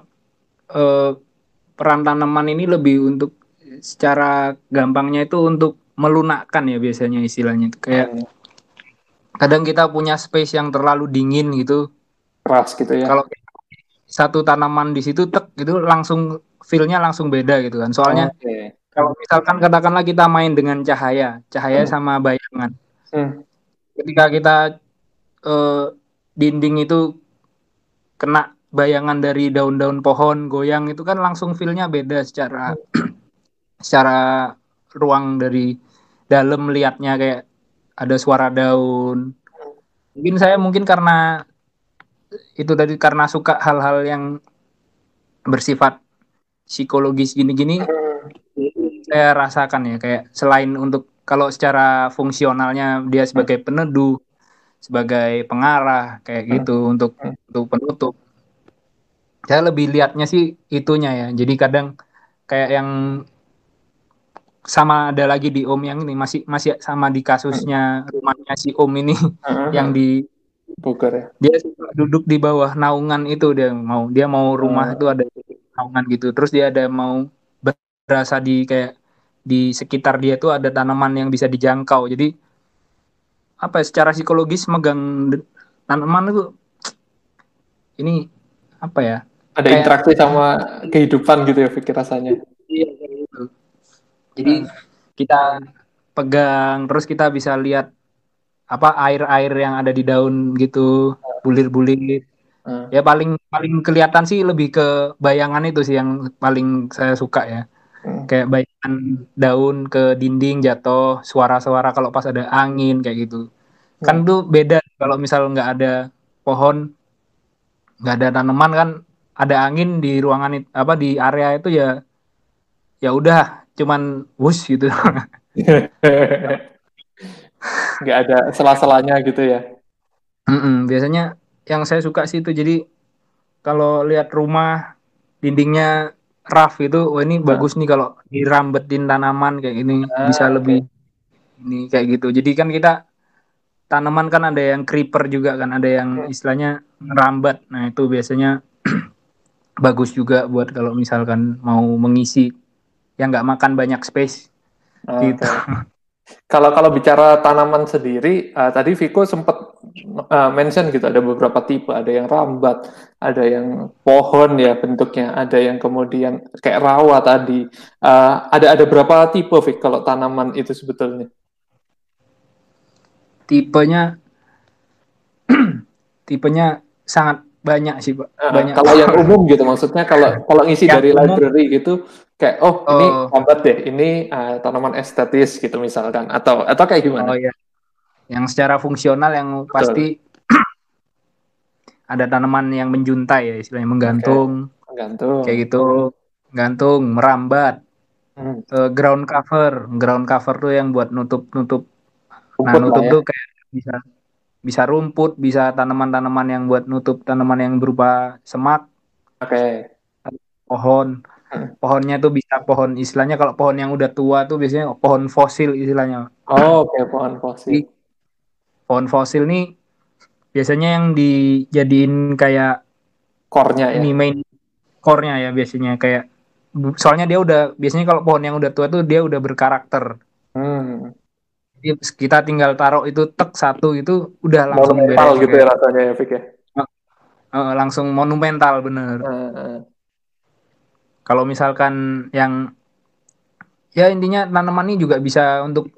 uh, peran tanaman ini lebih untuk secara gampangnya itu untuk melunakkan ya biasanya istilahnya itu kayak hmm. kadang kita punya space yang terlalu dingin gitu keras gitu ya kalau satu tanaman di situ tek gitu langsung feelnya langsung beda gitu kan soalnya okay. kalau misalkan katakanlah kita main dengan cahaya cahaya hmm. sama bayangan hmm. ketika kita uh, dinding itu kena bayangan dari daun-daun pohon goyang itu kan langsung feelnya beda secara hmm secara ruang dari dalam melihatnya kayak ada suara daun. Mungkin saya mungkin karena itu tadi karena suka hal-hal yang bersifat psikologis gini-gini saya rasakan ya kayak selain untuk kalau secara fungsionalnya dia sebagai peneduh sebagai pengarah kayak gitu untuk untuk penutup saya lebih lihatnya sih itunya ya jadi kadang kayak yang sama ada lagi di Om yang ini masih masih sama di kasusnya rumahnya si Om ini yang di Buker ya. dia duduk di bawah naungan itu dia mau dia mau rumah itu ada naungan gitu. Terus dia ada mau berasa di kayak di sekitar dia tuh ada tanaman yang bisa dijangkau. Jadi apa ya, secara psikologis megang tanaman itu ini apa ya ada Kayak- interaksi sama kehidupan gitu ya pikir rasanya. Jadi kita pegang terus kita bisa lihat apa air-air yang ada di daun gitu, bulir-bulir. Hmm. Ya paling paling kelihatan sih lebih ke bayangan itu sih yang paling saya suka ya. Hmm. Kayak bayangan daun ke dinding jatuh, suara-suara kalau pas ada angin kayak gitu. Kan tuh beda kalau misal nggak ada pohon, nggak ada tanaman kan ada angin di ruangan apa di area itu ya ya udah cuman wush gitu. Nggak ada sela-selanya gitu ya. Mm-mm, biasanya yang saya suka sih itu jadi kalau lihat rumah dindingnya rough itu, oh ini bagus nih kalau dirambetin tanaman kayak ini Ah, bisa oke. lebih ini kayak gitu. Jadi kan kita tanaman kan ada yang creeper juga kan, ada yang istilahnya rambat. Nah itu biasanya bagus juga buat kalau misalkan mau mengisi yang nggak makan banyak space. Oke. Gitu. Kalau kalau bicara tanaman sendiri, eh, tadi Viko sempat eh, mention gitu ada beberapa tipe, ada yang rambat, ada yang pohon ya bentuknya, ada yang kemudian kayak rawa tadi. Eh, ada ada berapa tipe Vik kalau tanaman itu sebetulnya? Tipenya tipenya sangat banyak sih pak, Eh, banyak. kalau yang umum gitu maksudnya kalau kalau ngisi Yang dari umum- library gitu kayak oh, ini Oh. rambat deh, ini eh, tanaman estetis gitu misalkan atau atau kayak gimana? Oh ya, yang secara fungsional yang pasti ada tanaman yang menjuntai ya istilahnya menggantung Gantung. kayak gitu, gantung, merambat, Hmm. Eh, ground cover, ground cover tuh yang buat nutup nutup. Nah Rumput lah nutup ya. tuh kayak bisa bisa rumput, bisa tanaman-tanaman yang buat nutup tanaman yang berupa semak, Oke. pohon. Pohonnya tuh bisa pohon istilahnya kalau pohon yang udah tua tuh biasanya pohon fosil istilahnya. Oh, oke pohon fosil. Pohon fosil nih biasanya yang dijadiin kayak Core-nya ya. ini main core-nya ya biasanya kayak soalnya dia udah biasanya kalau pohon yang udah tua tuh dia udah berkarakter. Hmm. Jadi kita tinggal taruh itu tek satu itu udah langsung Monumental beres gitu ya rasanya ya, Fik ya. Eh, langsung monumental bener. Heeh. Kalau misalkan yang ya intinya tanaman ini juga bisa untuk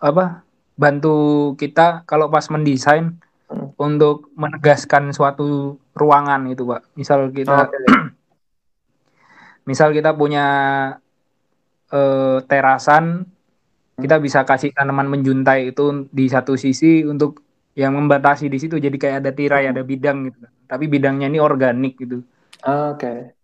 apa bantu kita kalau pas mendesain Hmm. untuk menegaskan suatu ruangan itu pak. Misal kita Oke. misal kita punya eh, terasan kita bisa kasih tanaman menjuntai itu di satu sisi untuk yang membatasi di situ jadi kayak ada tirai ada bidang gitu tapi bidangnya ini organik gitu Oke.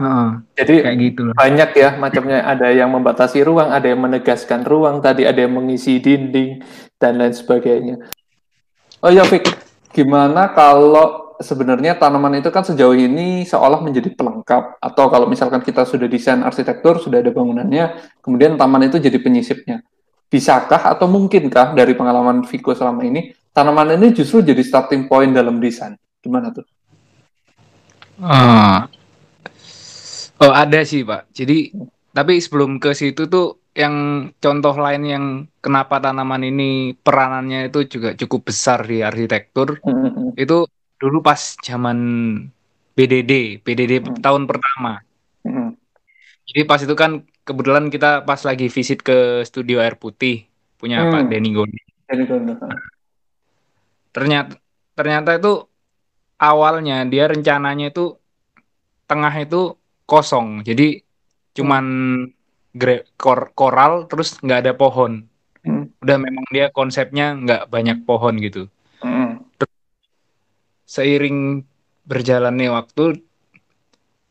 Heeh, Jadi kayak gitu loh banyak ya macamnya ada yang membatasi ruang, ada yang menegaskan ruang, tadi ada yang mengisi dinding dan lain sebagainya. Oh ya Fik, gimana kalau sebenarnya tanaman itu kan sejauh ini seolah menjadi pelengkap atau kalau misalkan kita sudah desain arsitektur, sudah ada bangunannya, kemudian taman itu jadi penyisipnya. Bisakah atau mungkinkah dari pengalaman Viko selama ini tanaman ini justru jadi starting point dalam desain? Gimana tuh? Ah. Oh ada sih pak. Jadi tapi sebelum ke situ tuh yang contoh lain yang kenapa tanaman ini peranannya itu juga cukup besar di arsitektur itu dulu pas zaman BDD, BDD Hmm. tahun pertama. Jadi pas itu kan kebetulan kita pas lagi visit ke studio air putih punya Hmm. Pak Denny Goni. Ternyata ternyata itu awalnya dia rencananya itu tengah itu kosong. Jadi cuman gre- kor- koral terus nggak ada pohon. Hmm. Udah memang dia konsepnya nggak banyak pohon gitu. hmm, seiring berjalannya waktu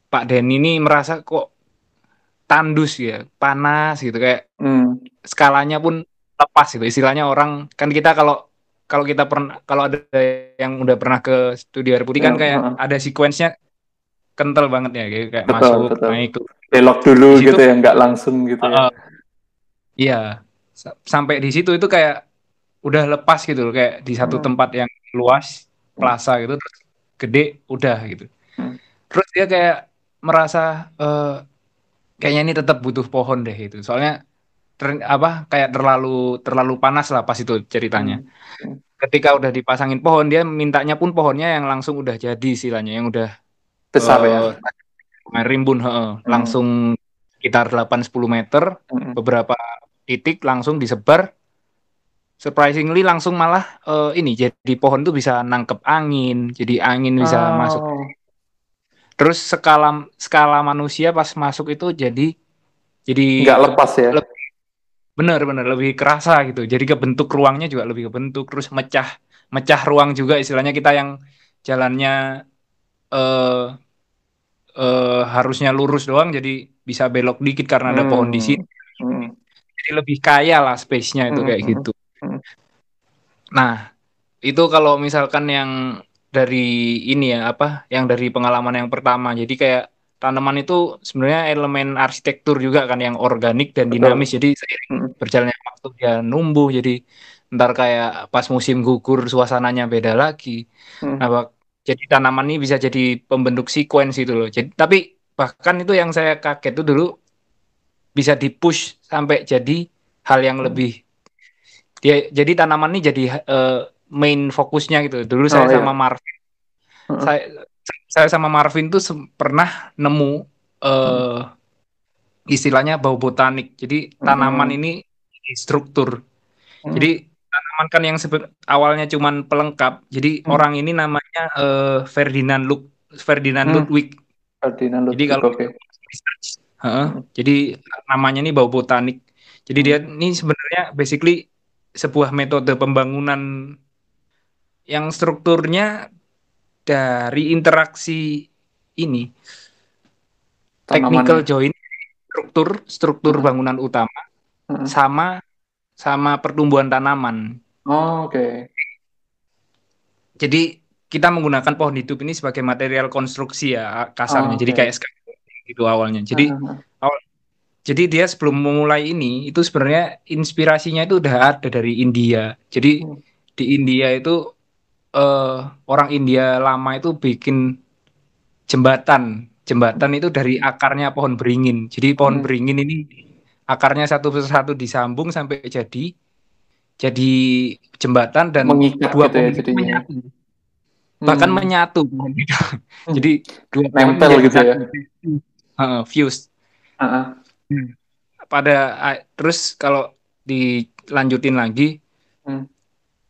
Pak Den ini merasa kok tandus ya, panas gitu kayak Hmm. skalanya pun lepas gitu. Istilahnya orang kan kita kalau kalau kita pernah kalau ada yang udah pernah ke studio air putih kan Ya, kayak ada sequence-nya kental banget ya kayak, kayak Betul, masuk betul. naik. Belok dulu situ- gitu ya, nggak langsung gitu ya. Heeh. Iya. Sa- Sampai di situ itu kayak udah lepas gitu loh kayak di satu Hmm. tempat yang luas, plaza gitu terus gede udah gitu. Hmm. Terus dia kayak merasa eh, kayaknya ini tetap butuh pohon deh itu. Soalnya ter- apa kayak terlalu terlalu panas lah pas itu ceritanya. Hmm. Ketika udah dipasangin pohon dia mintanya pun pohonnya yang langsung udah jadi istilahnya yang udah Besar eh, ya. rimbun heeh. langsung sekitar 8-10 meter Hmm. beberapa titik langsung disebar surprisingly langsung malah eh, ini jadi pohon tuh bisa nangkep angin jadi angin bisa Oh. masuk terus skala skala manusia pas masuk itu jadi jadi Nggak lepas ya. Lep- bener-bener lebih kerasa gitu jadi kebentuk ruangnya juga lebih kebentuk terus mecah mecah ruang juga istilahnya kita yang jalannya eh eh, harusnya lurus doang jadi bisa belok dikit karena ada pohon di Hmm. sini Hmm. jadi lebih kaya lah space-nya itu Hmm, kayak hmm, gitu. hmm. Nah, itu kalau misalkan yang dari ini ya apa, yang dari pengalaman yang pertama. Jadi kayak tanaman itu sebenarnya elemen arsitektur juga kan yang organik dan Betul. dinamis. Jadi seiring Hmm. berjalannya waktu dia numbuh. Jadi ntar kayak pas musim gugur suasananya beda lagi. Hmm. Nah, jadi tanaman ini bisa jadi pembentuk sequence itu loh. Jadi tapi bahkan itu yang saya kaget tuh dulu bisa dipush sampai jadi hal yang lebih dia jadi tanaman ini jadi eh, main fokusnya gitu. Dulu saya Oh, iya. sama Marvin, Heeh. saya saya sama Marvin tuh pernah nemu eh istilahnya bau botanik. Jadi tanaman Hmm. ini struktur. Hmm. Jadi tanaman kan yang sebe- awalnya cuman pelengkap. Jadi Hmm. orang ini namanya eh, Ferdinand Lud Ferdinand Hmm. Ludwig. Ferdinand Jadi Ludwig, kalau oke. Heeh. Hmm. Jadi namanya ini bau botanik. Jadi Hmm. dia ini sebenarnya basically sebuah metode pembangunan yang strukturnya dari interaksi ini Tanaman technical join struktur struktur Hmm. bangunan utama Hmm. sama sama pertumbuhan tanaman. Oh, oke. Jadi kita menggunakan pohon hidup ini sebagai material konstruksi ya kasarnya. Oh, Jadi oke. kayak gitu awalnya. Jadi Ah, Jadi dia sebelum memulai ini itu sebenarnya inspirasinya itu udah ada dari India. Jadi Hmm. di India itu eh, orang India lama itu bikin jembatan. Jembatan itu dari akarnya pohon beringin. Jadi pohon Hmm. beringin ini akarnya satu persatu disambung sampai jadi jadi jembatan dan Mengikat dua gitu ya jadinya. menyatu. Bahkan Hmm. menyatu itu. Jadi dua Nempel gitu ya. Heeh, fused. Ah, ah. pada a- terus kalau dilanjutin lagi Hmm.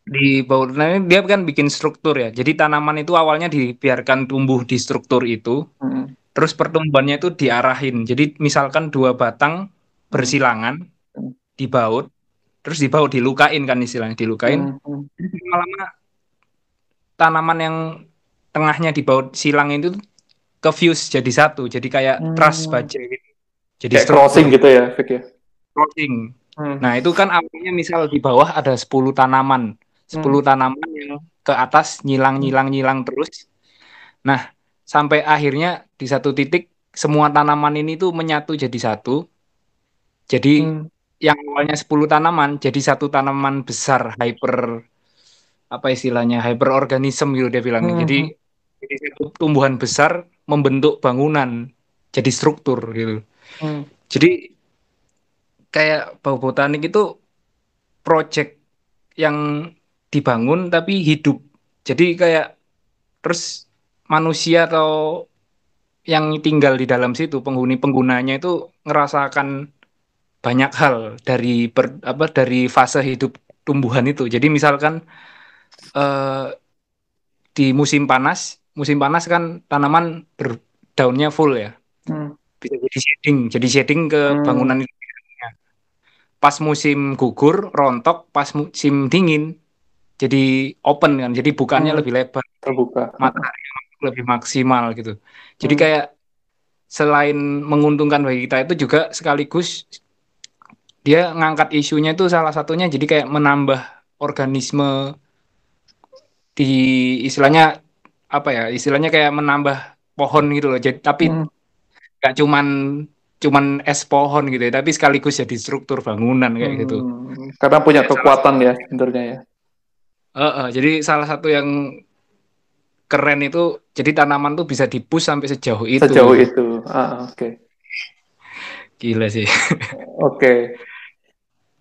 di bawah nah ini dia kan bikin struktur ya jadi tanaman itu awalnya dibiarkan tumbuh di struktur itu Hmm. terus pertumbuhannya itu diarahin jadi misalkan dua batang bersilangan Hmm. dibaut terus dibaut dilukain kan istilahnya dilukain Hmm. Hmm. lama-lama tanaman yang tengahnya dibaut silang itu ke fuse jadi satu jadi kayak Hmm. truss baja gitu jadi Kayak crossing gitu ya, Vic ya. crossing Hmm. Nah, itu kan awalnya misal di bawah ada 10 tanaman. 10 tanaman yang ke atas nyilang-nyilang-nyilang terus. Nah, sampai akhirnya di satu titik semua tanaman ini tuh menyatu jadi satu. Jadi Hmm. yang awalnya 10 tanaman jadi satu tanaman besar hyper apa istilahnya hyperorganism gitu dia bilangnya. Hmm. Jadi jadi satu tumbuhan besar membentuk bangunan jadi struktur gitu. Hmm. Jadi kayak bau botanik itu project yang dibangun tapi hidup. Jadi kayak terus manusia atau yang tinggal di dalam situ penghuni penggunanya itu ngerasakan banyak hal dari per, apa dari fase hidup tumbuhan itu. Jadi misalkan eh, di musim panas, musim panas kan tanaman berdaunnya full ya Hmm. bisa jadi shading jadi shading ke Hmm. bangunan itu pas musim gugur rontok pas musim dingin jadi open kan jadi bukannya Hmm. lebih lebar Terbuka. matahari lebih maksimal gitu jadi Hmm. kayak selain menguntungkan bagi kita itu juga sekaligus dia ngangkat isunya itu salah satunya jadi kayak menambah organisme di istilahnya apa ya istilahnya kayak menambah pohon gitu loh jadi tapi Hmm. nggak cuman cuman es pohon gitu ya tapi sekaligus jadi struktur bangunan kayak gitu Hmm. Karena punya kekuatan ya sebenarnya ya. Eh, eh, jadi salah satu yang keren itu jadi tanaman tuh bisa dipus sampai sejauh itu Sejauh itu. Ah, oke. gila sih Oke.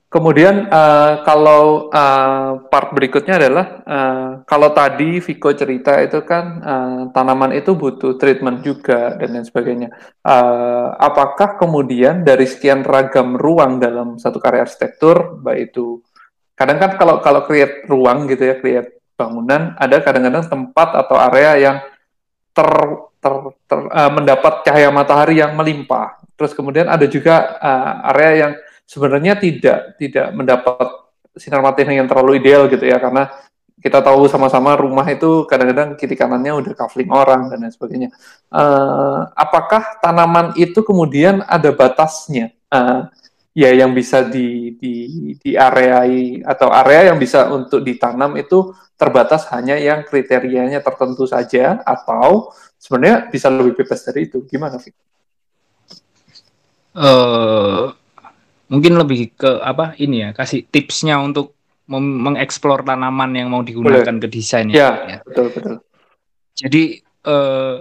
Kemudian eh, kalau eh, part berikutnya adalah eh, kalau tadi Viko cerita itu kan eh, tanaman itu butuh treatment juga dan lain sebagainya. Eh, apakah kemudian dari sekian ragam ruang dalam satu karya arsitektur, baik itu kadang kan kalau kalau create ruang gitu ya, create bangunan, ada kadang-kadang tempat atau area yang ter, ter, ter- eh, mendapat cahaya matahari yang melimpah. Terus kemudian ada juga eh, area yang sebenarnya tidak tidak mendapat sinar matahari yang terlalu ideal gitu ya karena kita tahu sama-sama rumah itu kadang-kadang kiri kanannya udah kafling orang dan lain sebagainya. Eh, apakah tanaman itu kemudian ada batasnya? Eh, ya yang bisa di di di areai atau area yang bisa untuk ditanam itu terbatas hanya yang kriterianya tertentu saja atau sebenarnya bisa lebih bebas dari itu. Gimana, Fik? eh mungkin lebih ke apa ini ya kasih tipsnya untuk mengeksplor tanaman yang mau digunakan ke desain Ya, betul betul. Jadi eh,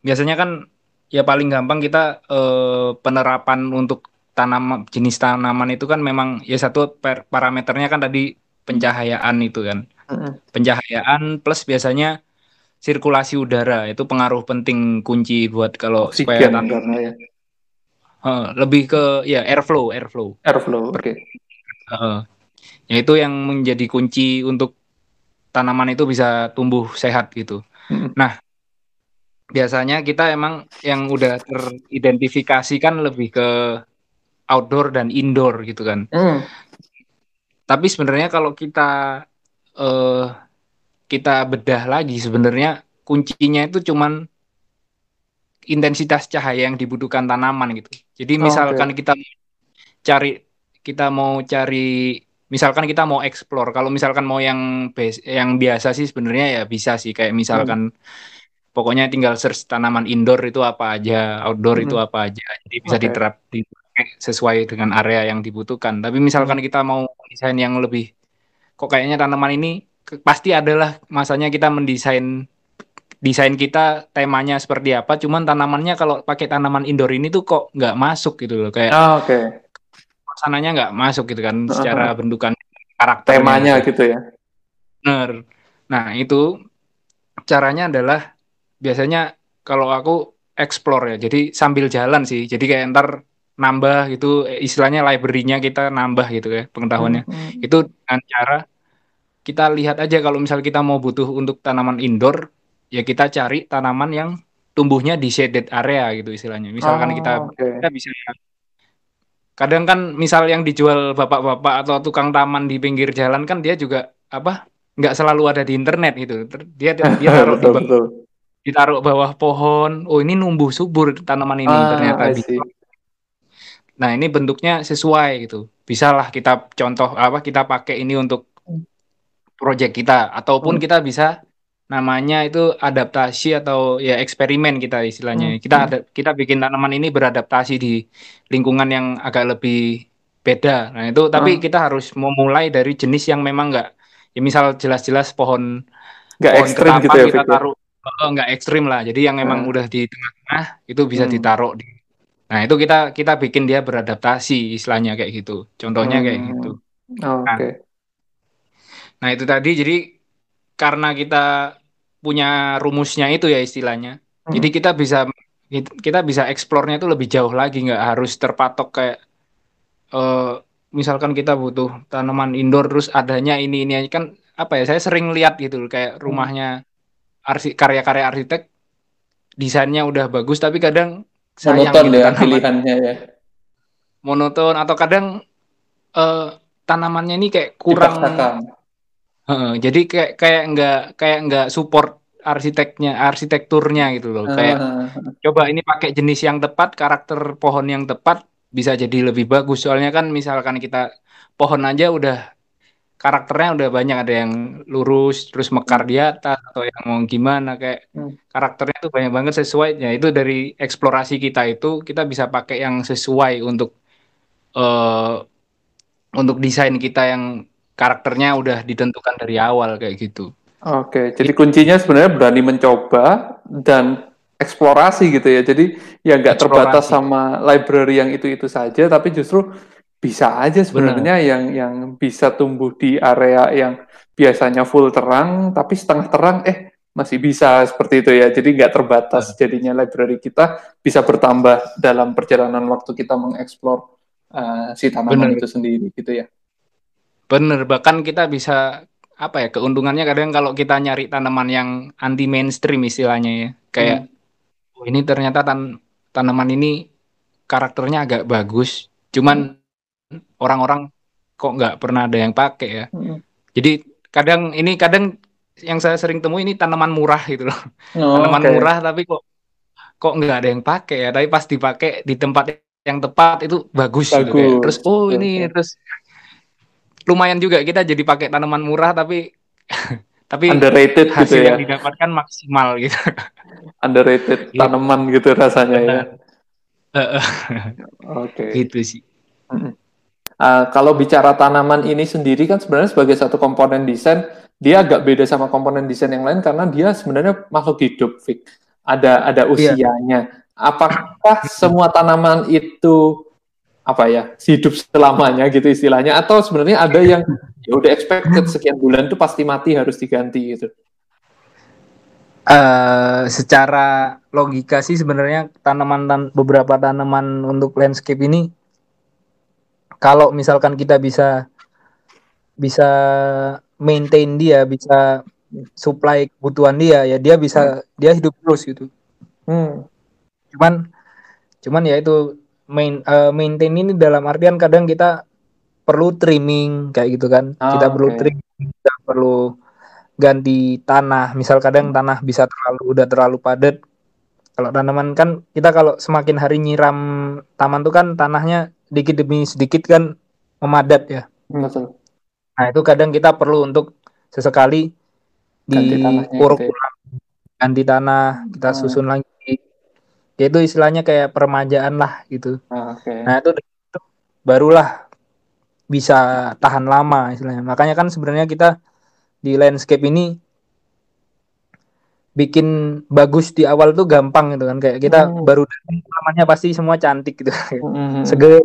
biasanya kan ya paling gampang kita eh, penerapan untuk tanam jenis tanaman itu kan memang ya satu per- parameternya kan tadi pencahayaan itu kan. Pencahayaan plus biasanya sirkulasi udara itu pengaruh penting kunci buat kalau supaya Oksigen tan- karena ya eh, lebih ke ya airflow airflow. airflow. Oke. Heeh. Ya itu yang menjadi kunci untuk tanaman itu bisa tumbuh sehat gitu. Mm-mm. Nah, biasanya kita emang yang udah teridentifikasi kan lebih ke outdoor dan indoor gitu kan. Mm. Tapi sebenarnya kalau kita eh kita bedah lagi sebenarnya kuncinya itu cuman intensitas cahaya yang dibutuhkan tanaman gitu. Jadi Oh, misalkan kita cari kita mau cari misalkan kita mau explore kalau misalkan mau yang base, yang biasa sih sebenarnya ya bisa sih kayak misalkan pokoknya tinggal search tanaman indoor itu apa aja, outdoor itu Hmm. apa aja. Jadi bisa Oke. diterap sesuai dengan area yang dibutuhkan. Tapi misalkan kita mau desain yang lebih kok kayaknya tanaman ini pasti adalah masanya kita mendesain desain kita temanya seperti apa, cuman tanamannya kalau pakai tanaman indoor ini tuh kok nggak masuk gitu loh, kayak Ah, oke. sananya nggak masuk gitu kan Uh-huh. secara bentukan karakternya Temanya gitu. gitu ya. Bener. Nah, itu caranya adalah biasanya kalau aku explore ya. Jadi sambil jalan sih. Jadi kayak ntar nambah gitu istilahnya library-nya kita nambah gitu ya pengetahuannya. Mm-mm. Itu dengan cara kita lihat aja kalau misal kita mau butuh untuk tanaman indoor ya kita cari tanaman yang tumbuhnya di shaded area gitu istilahnya. Misalkan Oh, kita oke. kita bisa kadang kan misal yang dijual bapak-bapak atau tukang taman di pinggir jalan kan dia juga apa nggak selalu ada di internet gitu dia dia taruh di betul bawah, betul. ditaruh bawah pohon oh ini numbuh subur tanaman ini Ah, ternyata bisa see. nah ini bentuknya sesuai gitu bisalah kita contoh apa kita pakai ini untuk project kita ataupun Hmm. kita bisa namanya itu adaptasi atau ya eksperimen kita istilahnya Hmm, kita hmm. ada kita bikin tanaman ini beradaptasi di lingkungan yang agak lebih beda nah itu tapi Ah. kita harus memulai dari jenis yang memang nggak ya misal jelas-jelas pohon Nggak pohon ekstrim gitu ya, kita taruh eh, nggak ekstrim lah jadi yang memang Ah. udah di tengah-tengah itu bisa Hmm. ditaruh di nah itu kita kita bikin dia beradaptasi istilahnya kayak gitu contohnya kayak Hmm. gitu Oh, Nah, Oke. Nah, itu tadi jadi karena kita punya rumusnya itu ya istilahnya. Hmm. Jadi kita bisa kita bisa eksplornya itu lebih jauh lagi nggak harus terpatok kayak eh misalkan kita butuh tanaman indoor terus adanya ini ini aja. kan apa ya saya sering lihat gitu loh, kayak rumahnya arsi karya-karya arsitek desainnya udah bagus tapi kadang sayang Monoton gitu ya tanaman pilihannya ya. monoton atau kadang eh tanamannya ini kayak kurang Dipaksakan. Uh, jadi kayak kayak nggak kayak nggak support arsiteknya arsitekturnya gitu loh. Kayak uh, coba ini pakai jenis yang tepat karakter pohon yang tepat bisa jadi lebih bagus. Soalnya kan misalkan kita pohon aja udah karakternya udah banyak. Ada yang lurus terus mekar di atas atau yang mau gimana. Kayak hmm. karakternya tuh banyak banget sesuai. Ya itu dari eksplorasi kita itu kita bisa pakai yang sesuai untuk uh, untuk desain kita yang karakternya udah ditentukan dari awal kayak gitu. Oke, jadi kuncinya sebenarnya berani mencoba dan eksplorasi gitu ya. Jadi ya nggak terbatas sama library yang itu-itu saja, tapi justru bisa aja sebenarnya yang yang bisa tumbuh di area yang biasanya full terang, tapi setengah terang eh masih bisa seperti itu ya. Jadi nggak terbatas jadinya library kita bisa bertambah dalam perjalanan waktu kita mengeksplor uh, si tanaman Bener. itu sendiri gitu ya. Bener, bahkan kita bisa apa ya keuntungannya kadang kalau kita nyari tanaman yang anti mainstream istilahnya ya kayak hmm. oh, ini ternyata tan tanaman ini karakternya agak bagus cuman orang-orang hmm. kok nggak pernah ada yang pakai ya hmm. jadi kadang ini kadang yang saya sering temui ini tanaman murah gitu loh oh, tanaman okay. murah tapi kok kok nggak ada yang pakai ya tapi pas dipakai di tempat yang tepat itu bagus, bagus. gitu kayak. terus oh ini okay. terus lumayan juga kita jadi pakai tanaman murah tapi tapi underrated hasil gitu ya. yang didapatkan maksimal gitu. Underrated gitu. tanaman gitu rasanya ya. Oke. Okay. Gitu sih. Uh, kalau bicara tanaman ini sendiri kan sebenarnya sebagai satu komponen desain dia agak beda sama komponen desain yang lain karena dia sebenarnya makhluk hidup, Fik. Ada ada iya. usianya. Yeah. Apakah semua tanaman itu apa ya hidup selamanya gitu istilahnya atau sebenarnya ada yang ya udah expected sekian bulan itu pasti mati harus diganti gitu uh, secara logika sih sebenarnya tanaman tan beberapa tanaman untuk landscape ini kalau misalkan kita bisa bisa maintain dia bisa supply kebutuhan dia ya dia bisa hmm. dia hidup terus gitu hmm. cuman cuman ya itu main uh, maintain ini dalam artian kadang kita perlu trimming kayak gitu kan. Oh, kita okay. perlu trimming, kita perlu ganti tanah. Misal kadang hmm. tanah bisa terlalu udah terlalu padat. Kalau tanaman kan kita kalau semakin hari nyiram taman tuh kan tanahnya dikit demi sedikit kan memadat ya. Betul. Nah, itu kadang kita perlu untuk sesekali di ya. ganti tanah, kita hmm. susun lagi ya itu istilahnya kayak permajaan lah gitu. Oh, okay. nah itu, itu barulah bisa tahan lama istilahnya. Makanya kan sebenarnya kita di landscape ini bikin bagus di awal tuh gampang gitu kan. Kayak kita mm. baru namanya pasti semua cantik gitu. Mm. seger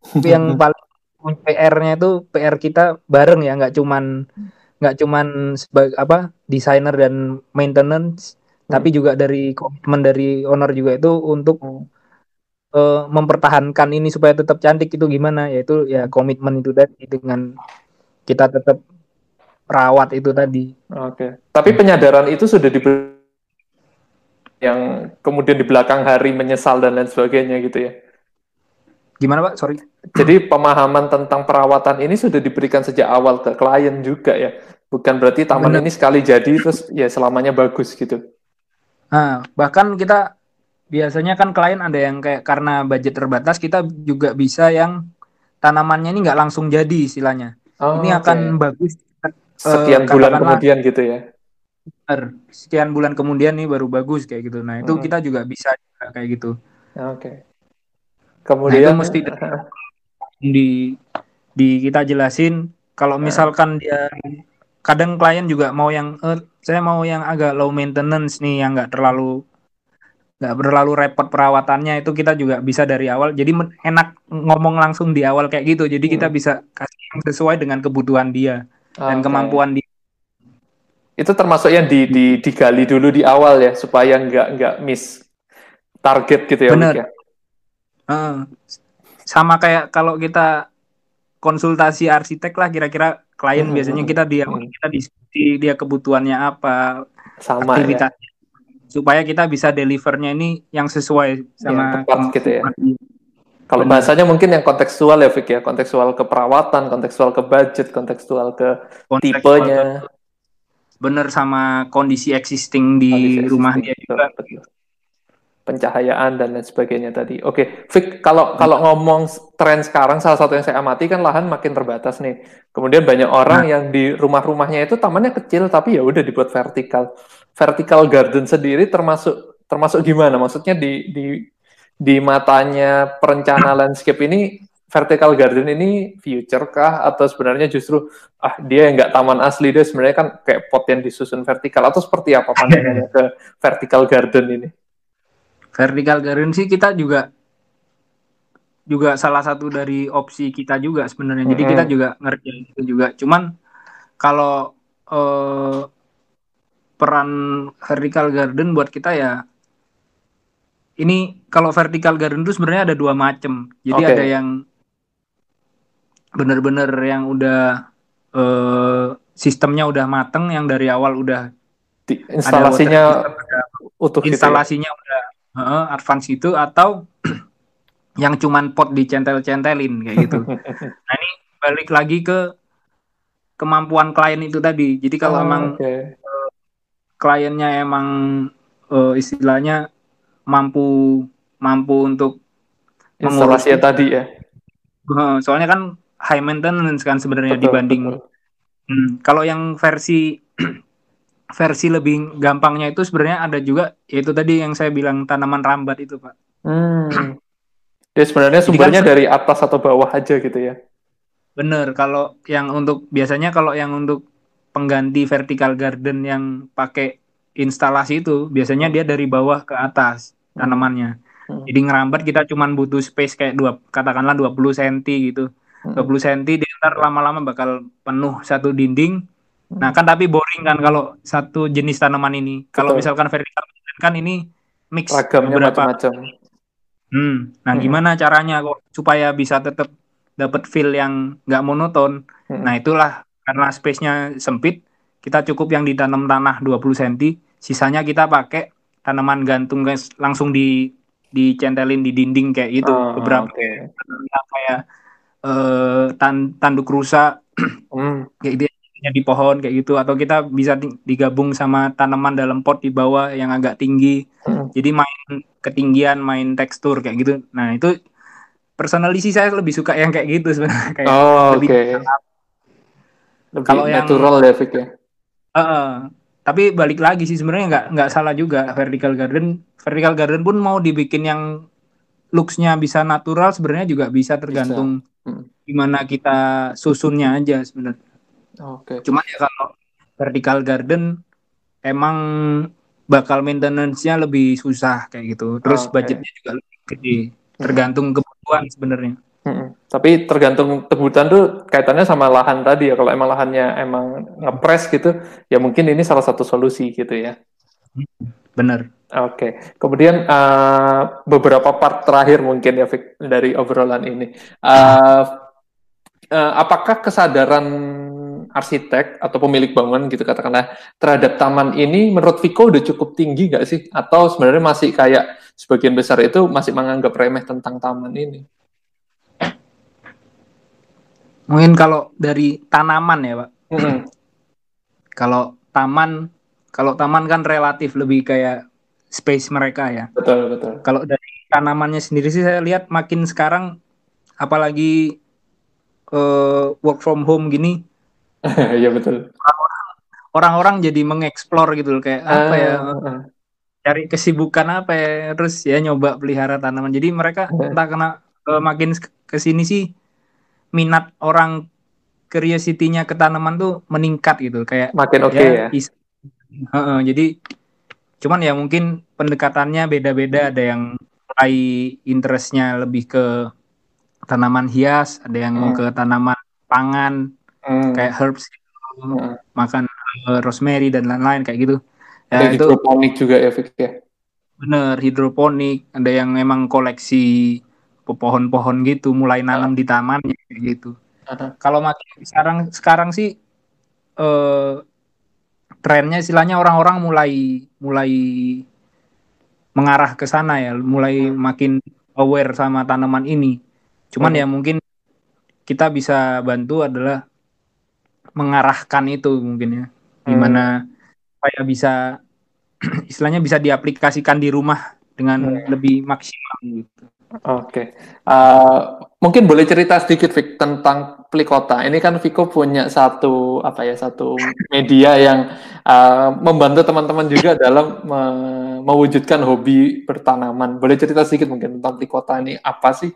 tapi yang paling PR-nya itu PR kita bareng ya. Nggak cuman nggak cuman sebagai apa desainer dan maintenance tapi hmm. juga dari komitmen dari owner juga itu untuk hmm. uh, mempertahankan ini supaya tetap cantik itu gimana yaitu ya komitmen itu tadi dengan kita tetap rawat itu tadi. Oke. Okay. Tapi penyadaran itu sudah di yang kemudian di belakang hari menyesal dan lain sebagainya gitu ya. Gimana Pak? Sorry. Jadi pemahaman tentang perawatan ini sudah diberikan sejak awal ke klien juga ya. Bukan berarti taman Benar. ini sekali jadi terus ya selamanya bagus gitu. Nah, bahkan kita biasanya kan klien ada yang kayak karena budget terbatas kita juga bisa yang tanamannya ini nggak langsung jadi istilahnya. Oh, ini okay. akan bagus sekian uh, bulan kemudian gitu ya. Sekian bulan kemudian nih baru bagus kayak gitu. Nah, itu hmm. kita juga bisa kayak gitu. Oke. Okay. Kemudian nah, itu mesti di di kita jelasin kalau nah. misalkan dia kadang klien juga mau yang uh, saya mau yang agak low maintenance nih yang nggak terlalu nggak terlalu repot perawatannya itu kita juga bisa dari awal jadi enak ngomong langsung di awal kayak gitu jadi hmm. kita bisa kasih yang sesuai dengan kebutuhan dia okay. dan kemampuan dia itu termasuk yang di, di digali dulu di awal ya supaya nggak nggak miss target gitu ya Bener. Ya? Uh, sama kayak kalau kita konsultasi arsitek lah kira-kira klien hmm. biasanya kita dia hmm. kita diskusi dia kebutuhannya apa sama aktivitasnya ya. supaya kita bisa delivernya ini yang sesuai sama ya, tepat gitu ya Kalau bahasanya mungkin yang kontekstual ya, Fik ya, kontekstual ke perawatan, kontekstual ke budget, kontekstual ke kontekstual tipenya. Ke, bener sama kondisi existing di kondisi rumah existing, dia juga. Betul, betul pencahayaan dan lain sebagainya tadi. Oke, Vic, kalau kalau ngomong tren sekarang salah satu yang saya amati kan lahan makin terbatas nih. Kemudian banyak orang nah. yang di rumah-rumahnya itu tamannya kecil tapi ya udah dibuat vertikal. Vertical garden sendiri termasuk termasuk gimana? Maksudnya di di di matanya perencana landscape ini vertical garden ini future kah atau sebenarnya justru ah dia nggak taman asli dia sebenarnya kan kayak pot yang disusun vertikal atau seperti apa pandangannya ke vertical garden ini? Vertical garden sih kita juga juga salah satu dari opsi kita juga sebenarnya. Jadi kita juga ngerjain itu juga. Cuman kalau eh, peran vertical garden buat kita ya ini kalau vertical garden itu sebenarnya ada dua macam. Jadi okay. ada yang benar-benar yang udah eh, sistemnya udah mateng, yang dari awal udah instalasinya utuh instalasinya gitu ya? udah uh, advance itu atau yang cuman pot dicentel-centelin kayak gitu. nah ini balik lagi ke kemampuan klien itu tadi. Jadi kalau oh, emang okay. uh, kliennya emang uh, istilahnya mampu mampu untuk mengurus tadi ya. Uh, soalnya kan high maintenance kan sebenarnya dibanding. Betul. Hmm, kalau yang versi versi lebih gampangnya itu sebenarnya ada juga yaitu tadi yang saya bilang tanaman rambat itu pak. Hmm. Dia sebenarnya sumbernya kan, dari atas atau bawah aja gitu ya? Bener. Kalau yang untuk biasanya kalau yang untuk pengganti vertical garden yang pakai instalasi itu biasanya dia dari bawah ke atas tanamannya. Hmm. Jadi ngerambat kita cuma butuh space kayak dua katakanlah 20 cm gitu. Hmm. 20 cm di ntar lama-lama bakal penuh satu dinding Nah kan tapi boring kan kalau satu jenis tanaman ini. Kalau misalkan vertikal kan ini mix Ragamnya beberapa macam-macam. Hmm. Nah hmm. gimana caranya kok supaya bisa tetap dapat feel yang nggak monoton. Hmm. Nah itulah karena space-nya sempit, kita cukup yang ditanam tanah 20 cm, sisanya kita pakai tanaman gantung guys langsung di dicentelin di dinding kayak gitu oh, beberapa okay. kayak uh, tan tanduk rusa hmm. kayak gitu di pohon kayak gitu atau kita bisa digabung sama tanaman dalam pot di bawah yang agak tinggi hmm. jadi main ketinggian main tekstur kayak gitu nah itu personally sih saya lebih suka yang kayak gitu sebenarnya kayak oh, oke okay. kalau yang natural ya Fik ya uh, tapi balik lagi sih sebenarnya nggak nggak salah juga vertical garden vertical garden pun mau dibikin yang looksnya bisa natural sebenarnya juga bisa tergantung bisa. Hmm. gimana kita susunnya aja sebenarnya Oke. Okay. Cuman ya kalau vertical garden emang bakal maintenance-nya lebih susah kayak gitu. Terus okay. budgetnya juga lebih gede. Tergantung kebutuhan sebenarnya. Hmm. Tapi tergantung kebutuhan tuh kaitannya sama lahan tadi ya. Kalau emang lahannya emang ngepres gitu, ya mungkin ini salah satu solusi gitu ya. Bener. Oke. Okay. Kemudian uh, beberapa part terakhir mungkin ya Vic, dari obrolan ini. Uh, uh, apakah kesadaran arsitek atau pemilik bangunan gitu katakanlah terhadap taman ini menurut Viko udah cukup tinggi nggak sih? Atau sebenarnya masih kayak sebagian besar itu masih menganggap remeh tentang taman ini? Mungkin kalau dari tanaman ya Pak. kalau taman, kalau taman kan relatif lebih kayak space mereka ya. Betul betul. Kalau dari tanamannya sendiri sih saya lihat makin sekarang apalagi uh, work from home gini Iya betul. Orang-orang jadi mengeksplor gitu loh kayak apa ya uh, cari kesibukan apa ya terus ya nyoba pelihara tanaman. Jadi mereka uh, entah kena uh, makin ke sini sih minat orang curiosity-nya ke tanaman tuh meningkat gitu kayak makin oke okay ya. ya. uh, uh, jadi cuman ya mungkin pendekatannya beda-beda ada yang mulai interestnya lebih ke tanaman hias, ada yang hmm. ke tanaman pangan, hmm. kayak herbs gitu, hmm. makan uh, rosemary dan lain-lain kayak gitu. Ya, ada itu, hidroponik juga ya, Fik ya. Bener, hidroponik. Ada yang memang koleksi pohon-pohon gitu, mulai nanam uh. di taman gitu. Uh. Kalau makin sekarang sekarang sih uh, trennya istilahnya orang-orang mulai mulai mengarah ke sana ya, mulai hmm. makin aware sama tanaman ini. Cuman hmm. ya mungkin kita bisa bantu adalah mengarahkan itu mungkin ya. Gimana hmm. supaya bisa istilahnya bisa diaplikasikan di rumah dengan hmm. lebih maksimal gitu. Oke, okay. uh, mungkin boleh cerita sedikit Vic tentang Plikota. Ini kan Viko punya satu apa ya satu media yang uh, membantu teman-teman juga dalam me mewujudkan hobi bertanaman. Boleh cerita sedikit mungkin tentang Plikota ini apa sih?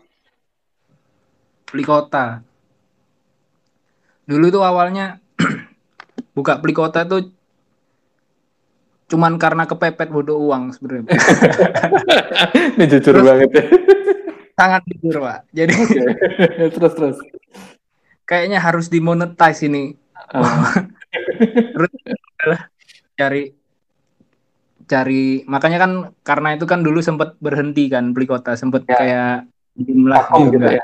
Plikota. Dulu tuh awalnya buka Plikota tuh cuman karena kepepet bodoh uang sebenarnya. Ini jujur terus, banget ya. Sangat jujur, Pak. Jadi okay. terus terus. Kayaknya harus dimonetize ini. Uh. terus cari cari makanya kan karena itu kan dulu sempat berhenti kan beli kota sempat ya. kayak jumlah juga gitu ya.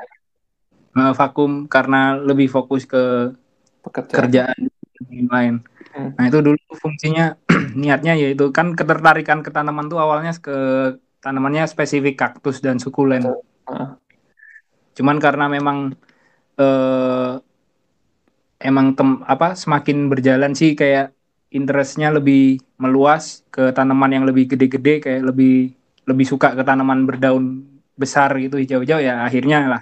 Uh, vakum karena lebih fokus ke Pekerjaan. kerjaan lain. Hmm. Nah itu dulu fungsinya niatnya yaitu kan ketertarikan ke tanaman tuh awalnya ke tanamannya spesifik kaktus dan sukulen. Uh. Cuman karena memang eh, emang tem, apa semakin berjalan sih kayak interestnya lebih meluas ke tanaman yang lebih gede-gede kayak lebih lebih suka ke tanaman berdaun besar gitu hijau-hijau ya akhirnya lah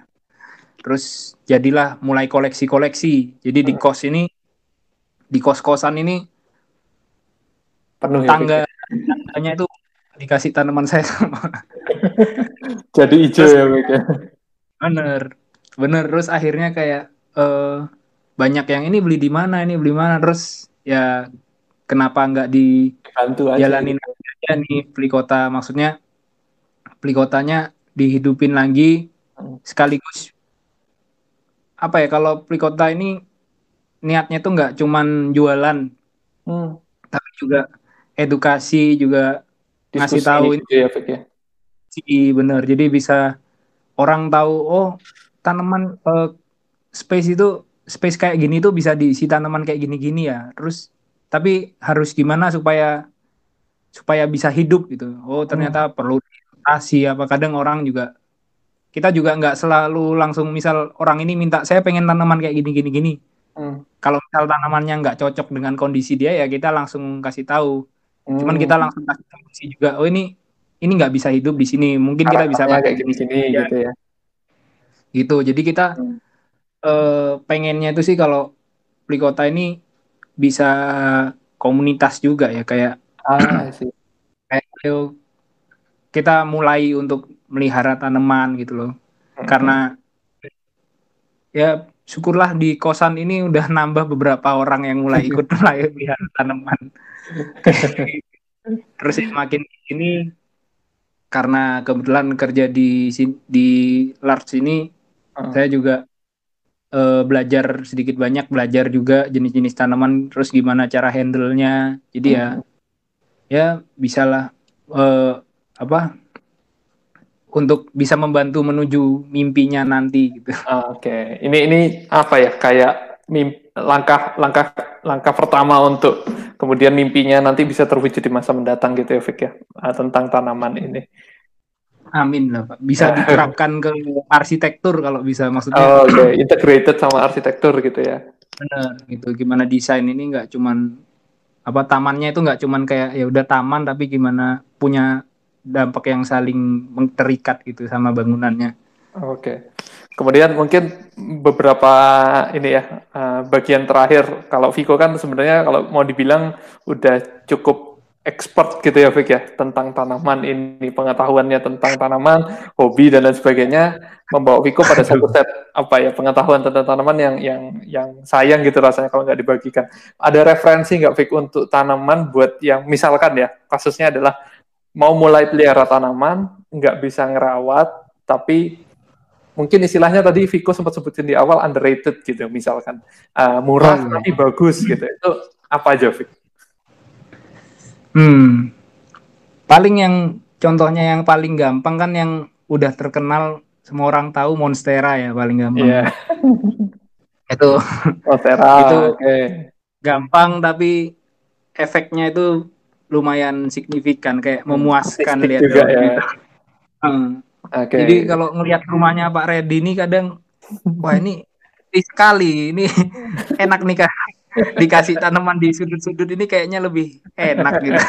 terus jadilah mulai koleksi-koleksi. Jadi di kos ini di kos-kosan ini penuh ya, tangga tangganya itu dikasih tanaman saya sama. Jadi hijau ya ya? Bener. Bener. Terus akhirnya kayak uh, banyak yang ini beli di mana ini beli mana. Terus ya kenapa nggak di Bantu aja jalanin gitu. aja nih beli kota. Maksudnya beli kotanya dihidupin lagi hmm. sekaligus apa ya kalau beli kota ini niatnya tuh nggak cuman jualan hmm. tapi juga edukasi juga Diskusi ngasih tahu ini ya, ya. sih bener jadi bisa orang tahu oh tanaman uh, space itu space kayak gini tuh bisa diisi tanaman kayak gini-gini ya terus tapi harus gimana supaya supaya bisa hidup gitu oh ternyata hmm. perlu edukasi apa kadang orang juga kita juga nggak selalu langsung misal orang ini minta saya pengen tanaman kayak gini gini gini Hmm. Kalau misal tanamannya nggak cocok dengan kondisi dia ya kita langsung kasih tahu. Hmm. Cuman kita langsung kasih tahu juga, oh ini ini nggak bisa hidup di sini. Mungkin kita bisa pakai kayak gini-gini ya. gitu ya. Gitu. Jadi kita hmm. eh, pengennya itu sih kalau Plikota ini bisa komunitas juga ya kayak ah, sih. kayak kita mulai untuk melihara tanaman gitu loh. Hmm. Karena ya syukurlah di kosan ini udah nambah beberapa orang yang mulai ikut mulai lihat tanaman. Terus makin ini karena kebetulan kerja di di large ini uh. saya juga uh, belajar sedikit banyak belajar juga jenis-jenis tanaman terus gimana cara handle-nya. Jadi uh. ya ya bisalah uh, apa untuk bisa membantu menuju mimpinya nanti gitu. Oke, okay. ini ini apa ya kayak mimpi, langkah langkah langkah pertama untuk kemudian mimpinya nanti bisa terwujud di masa mendatang gitu ya, Fik ya ah, tentang tanaman ini. Amin lah Pak. Bisa diterapkan ke arsitektur kalau bisa maksudnya. Oh, Oke, okay. integrated sama arsitektur gitu ya. Benar, gitu. Gimana desain ini nggak cuman apa tamannya itu nggak cuman kayak ya udah taman tapi gimana punya dampak yang saling terikat gitu sama bangunannya. Oke. Kemudian mungkin beberapa ini ya uh, bagian terakhir kalau Viko kan sebenarnya kalau mau dibilang udah cukup expert gitu ya Vik ya tentang tanaman ini pengetahuannya tentang tanaman, hobi dan lain sebagainya membawa Viko pada satu set apa ya pengetahuan tentang tanaman yang yang yang sayang gitu rasanya kalau nggak dibagikan. Ada referensi nggak Vik untuk tanaman buat yang misalkan ya kasusnya adalah mau mulai pelihara tanaman, nggak bisa ngerawat, tapi mungkin istilahnya tadi Viko sempat sebutin di awal underrated gitu, misalkan uh, murah iya. tapi bagus gitu. Itu apa aja, Vik? Hmm, paling yang contohnya yang paling gampang kan yang udah terkenal semua orang tahu Monstera ya paling gampang. Yeah. itu Monstera. itu okay. gampang tapi efeknya itu lumayan signifikan kayak memuaskan lihat juga ya. Hmm. Oke. Jadi kalau ngelihat rumahnya Pak Reddy ini kadang wah ini sekali ini enak nih kak dikasih tanaman di sudut-sudut ini kayaknya lebih enak gitu.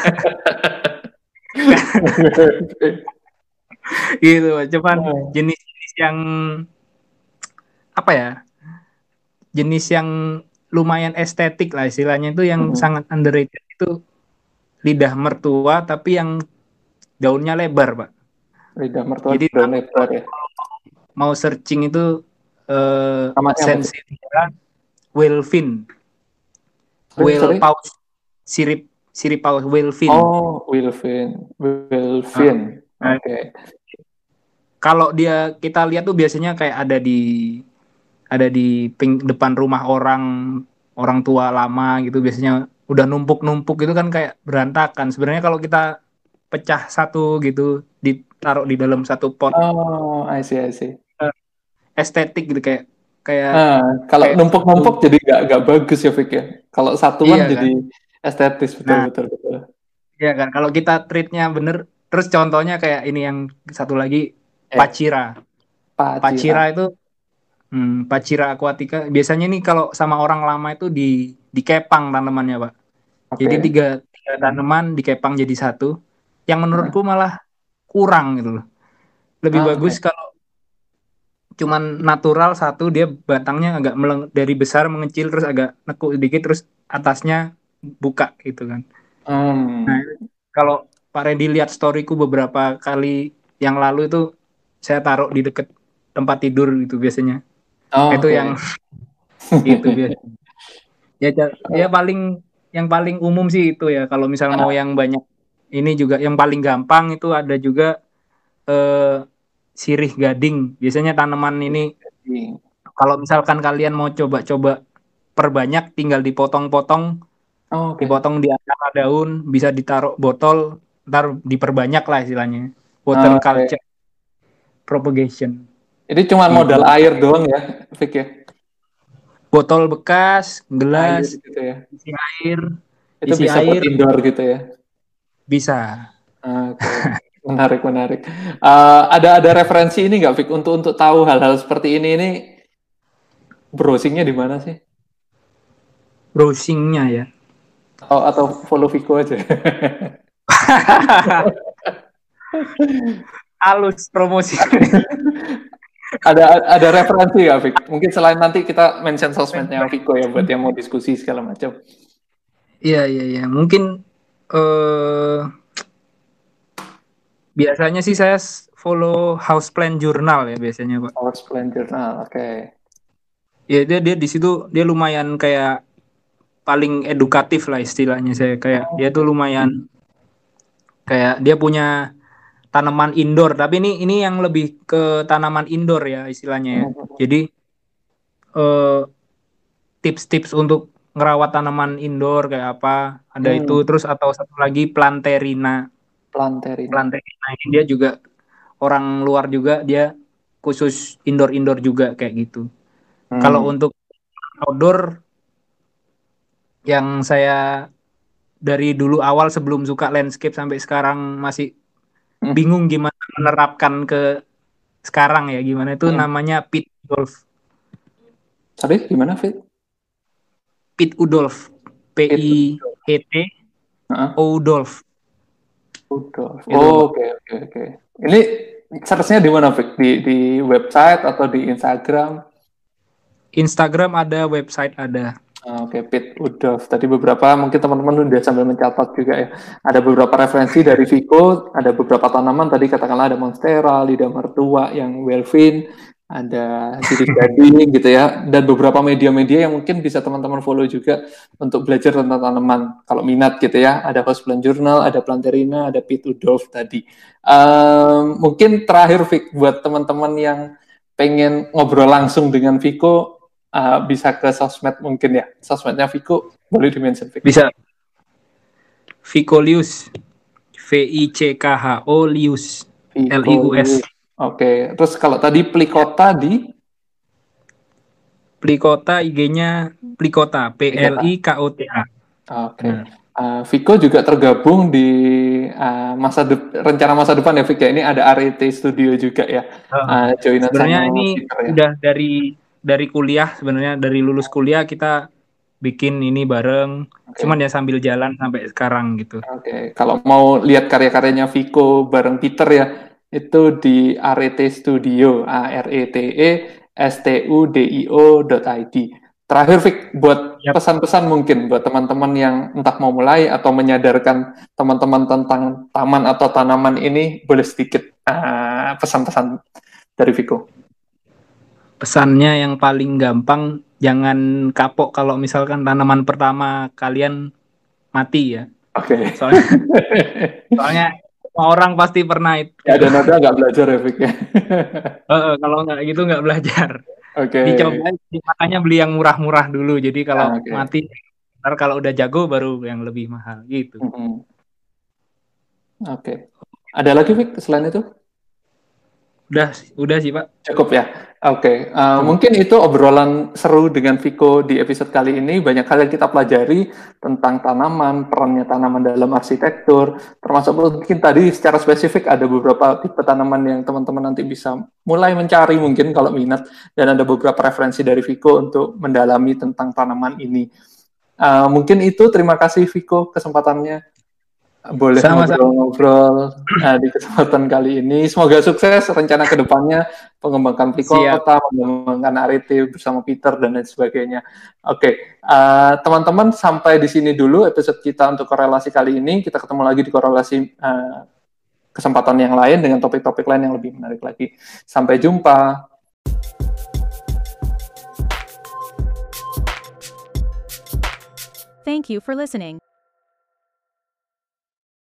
gitu cuman Oh. jenis-jenis yang apa ya jenis yang lumayan estetik lah istilahnya itu yang Mhm. sangat underrated itu lidah mertua tapi yang daunnya lebar pak Lidah mertua Jadi daun lebar ya. mau searching itu eh sensitiva whalefin Sorry, whale paus sirip sirip paus whalefin Oh, Wilfin. Wilfin. Ah. Oke. kalau dia kita lihat tuh biasanya kayak ada di ada di ping, depan rumah orang orang tua lama gitu biasanya udah numpuk-numpuk gitu kan kayak berantakan sebenarnya kalau kita pecah satu gitu ditaruh di dalam satu pot Oh, I see, I see. estetik gitu kayak kayak Nah, kalau numpuk-numpuk jadi nggak nggak bagus ya, Fik ya. Kalau satuan Iya, kan? jadi estetis betul Nah. betul betul. ya kan kalau kita treatnya bener terus contohnya kayak ini yang satu lagi Eh, pacira Pacira. pacira itu hmm, pacira aquatica biasanya nih kalau sama orang lama itu di dikepang tanamannya pak Oke. Jadi tiga, tiga tanaman dikepang jadi satu. Yang menurutku malah kurang gitu loh. Lebih Ah, bagus kalau cuman natural satu dia batangnya agak meleng, dari besar mengecil terus agak nekuk sedikit terus atasnya buka gitu kan. Hmm. Nah, Kalau Pak Randy lihat storyku beberapa kali yang lalu itu saya taruh di deket tempat tidur itu biasanya. Oh, itu oke. yang gitu biasanya. Ya, ca- ya paling yang paling umum sih itu ya. Kalau misal mau yang banyak ini juga yang paling gampang itu ada juga eh, sirih gading. Biasanya tanaman ini kalau misalkan kalian mau coba-coba perbanyak tinggal dipotong-potong, Oh, oke. dipotong di antara daun, bisa ditaruh botol, ntar diperbanyak lah istilahnya. Water Ah, oke. culture propagation. Ini cuma modal air doang ya, Fik ya. Botol bekas, Air gelas, gitu ya. isi air, Itu isi bisa buat air. indoor gitu ya. bisa. Oke. Menarik, menarik. Eh, ada ada referensi ini nggak, Fik, untuk untuk tahu hal-hal seperti ini ini browsingnya di mana sih? Browsingnya ya. Oh, atau follow Viko aja. Halus promosi. ada ada referensi nggak, Fik? Mungkin selain nanti kita mention sosmednya Viko ya buat yang mau diskusi segala macam. Iya iya iya. Mungkin eh biasanya sih saya follow Houseplant Journal ya biasanya Pak. House Plan Journal, oke. Ya dia dia di situ dia lumayan kayak paling edukatif lah istilahnya saya kayak dia tuh lumayan kayak dia punya tanaman indoor tapi ini ini yang lebih ke tanaman indoor ya istilahnya ya. Jadi eh, tips-tips untuk ngerawat tanaman indoor kayak apa ada Hmm. itu terus atau satu lagi planterina Planterina. planterina ini dia juga orang luar juga dia khusus indoor indoor juga kayak gitu. Hmm. Kalau untuk outdoor yang saya dari dulu awal sebelum suka landscape sampai sekarang masih. Bingung gimana menerapkan ke sekarang ya gimana itu Hmm. namanya pit golf Sorry, gimana, Fit? Pit Udolf P I E T Udolf Udah. Gitu, oke oke oke. Ini search-nya di mana, Fik? Di di website atau di Instagram? Instagram ada website ada Ah, Oke, Pit Udov. Tadi beberapa mungkin teman-teman udah sambil mencatat juga ya. Ada beberapa referensi dari Vico, ada beberapa tanaman tadi katakanlah ada monstera, lidah mertua yang Welvin, ada sirih gading gitu ya, dan beberapa media-media yang mungkin bisa teman-teman follow juga untuk belajar tentang tanaman. Kalau minat gitu ya, ada Houseplant Journal, ada Planterina, ada Pit Udov tadi. Ehm, mungkin terakhir Vic buat teman-teman yang pengen ngobrol langsung dengan Vico uh, bisa ke sosmed mungkin ya. Sosmednya Vico boleh dimention Vic. bisa Vicolius V I C K H O Lius. L I U S Oke, terus kalau tadi Plikota di Plikota IG-nya Plikota P L I K O T A Oke. Nah. Uh, Viko juga tergabung di uh, masa rencana masa depan ya Viko. Ya? Ini ada RET Studio juga ya. Uh, uh, sebenarnya ini Victor, ya. udah dari dari kuliah sebenarnya dari lulus kuliah kita bikin ini bareng. Okay. Cuman ya sambil jalan sampai sekarang gitu. Oke, okay. kalau mau lihat karya-karyanya Viko bareng Peter ya, itu di RET Studio, A R E T E S T U D I O .id. Terakhir Vic, buat pesan-pesan mungkin buat teman-teman yang entah mau mulai atau menyadarkan teman-teman tentang taman atau tanaman ini, boleh sedikit uh, pesan-pesan dari Viko. Pesannya yang paling gampang, jangan kapok kalau misalkan tanaman pertama kalian mati ya. Oke. Okay. Soalnya, soalnya orang pasti pernah itu. Ya, dan ada nggak belajar ya, Vic ya. uh, kalau nggak gitu nggak belajar. Oke. Okay. Dicoba makanya beli yang murah-murah dulu. Jadi kalau ah, okay. mati ntar kalau udah jago baru yang lebih mahal gitu. Mm -hmm. Oke. Okay. Ada lagi Vic selain itu? Udah, udah sih Pak. Cukup ya. Oke, okay. uh, mungkin itu obrolan seru dengan Viko di episode kali ini. Banyak hal yang kita pelajari tentang tanaman, perannya tanaman dalam arsitektur, termasuk mungkin tadi secara spesifik ada beberapa tipe tanaman yang teman-teman nanti bisa mulai mencari mungkin kalau minat, dan ada beberapa referensi dari Viko untuk mendalami tentang tanaman ini. Uh, mungkin itu, terima kasih Viko kesempatannya boleh ngobrol-ngobrol nah, di kesempatan kali ini. Semoga sukses rencana ke depannya pengembangkan Plikota, mengembangkan Arete bersama Peter dan lain sebagainya. Oke, okay. uh, eh, teman-teman sampai di sini dulu episode kita untuk korelasi kali ini. Kita ketemu lagi di korelasi uh, kesempatan yang lain dengan topik-topik lain yang lebih menarik lagi. Sampai jumpa. Thank you for listening.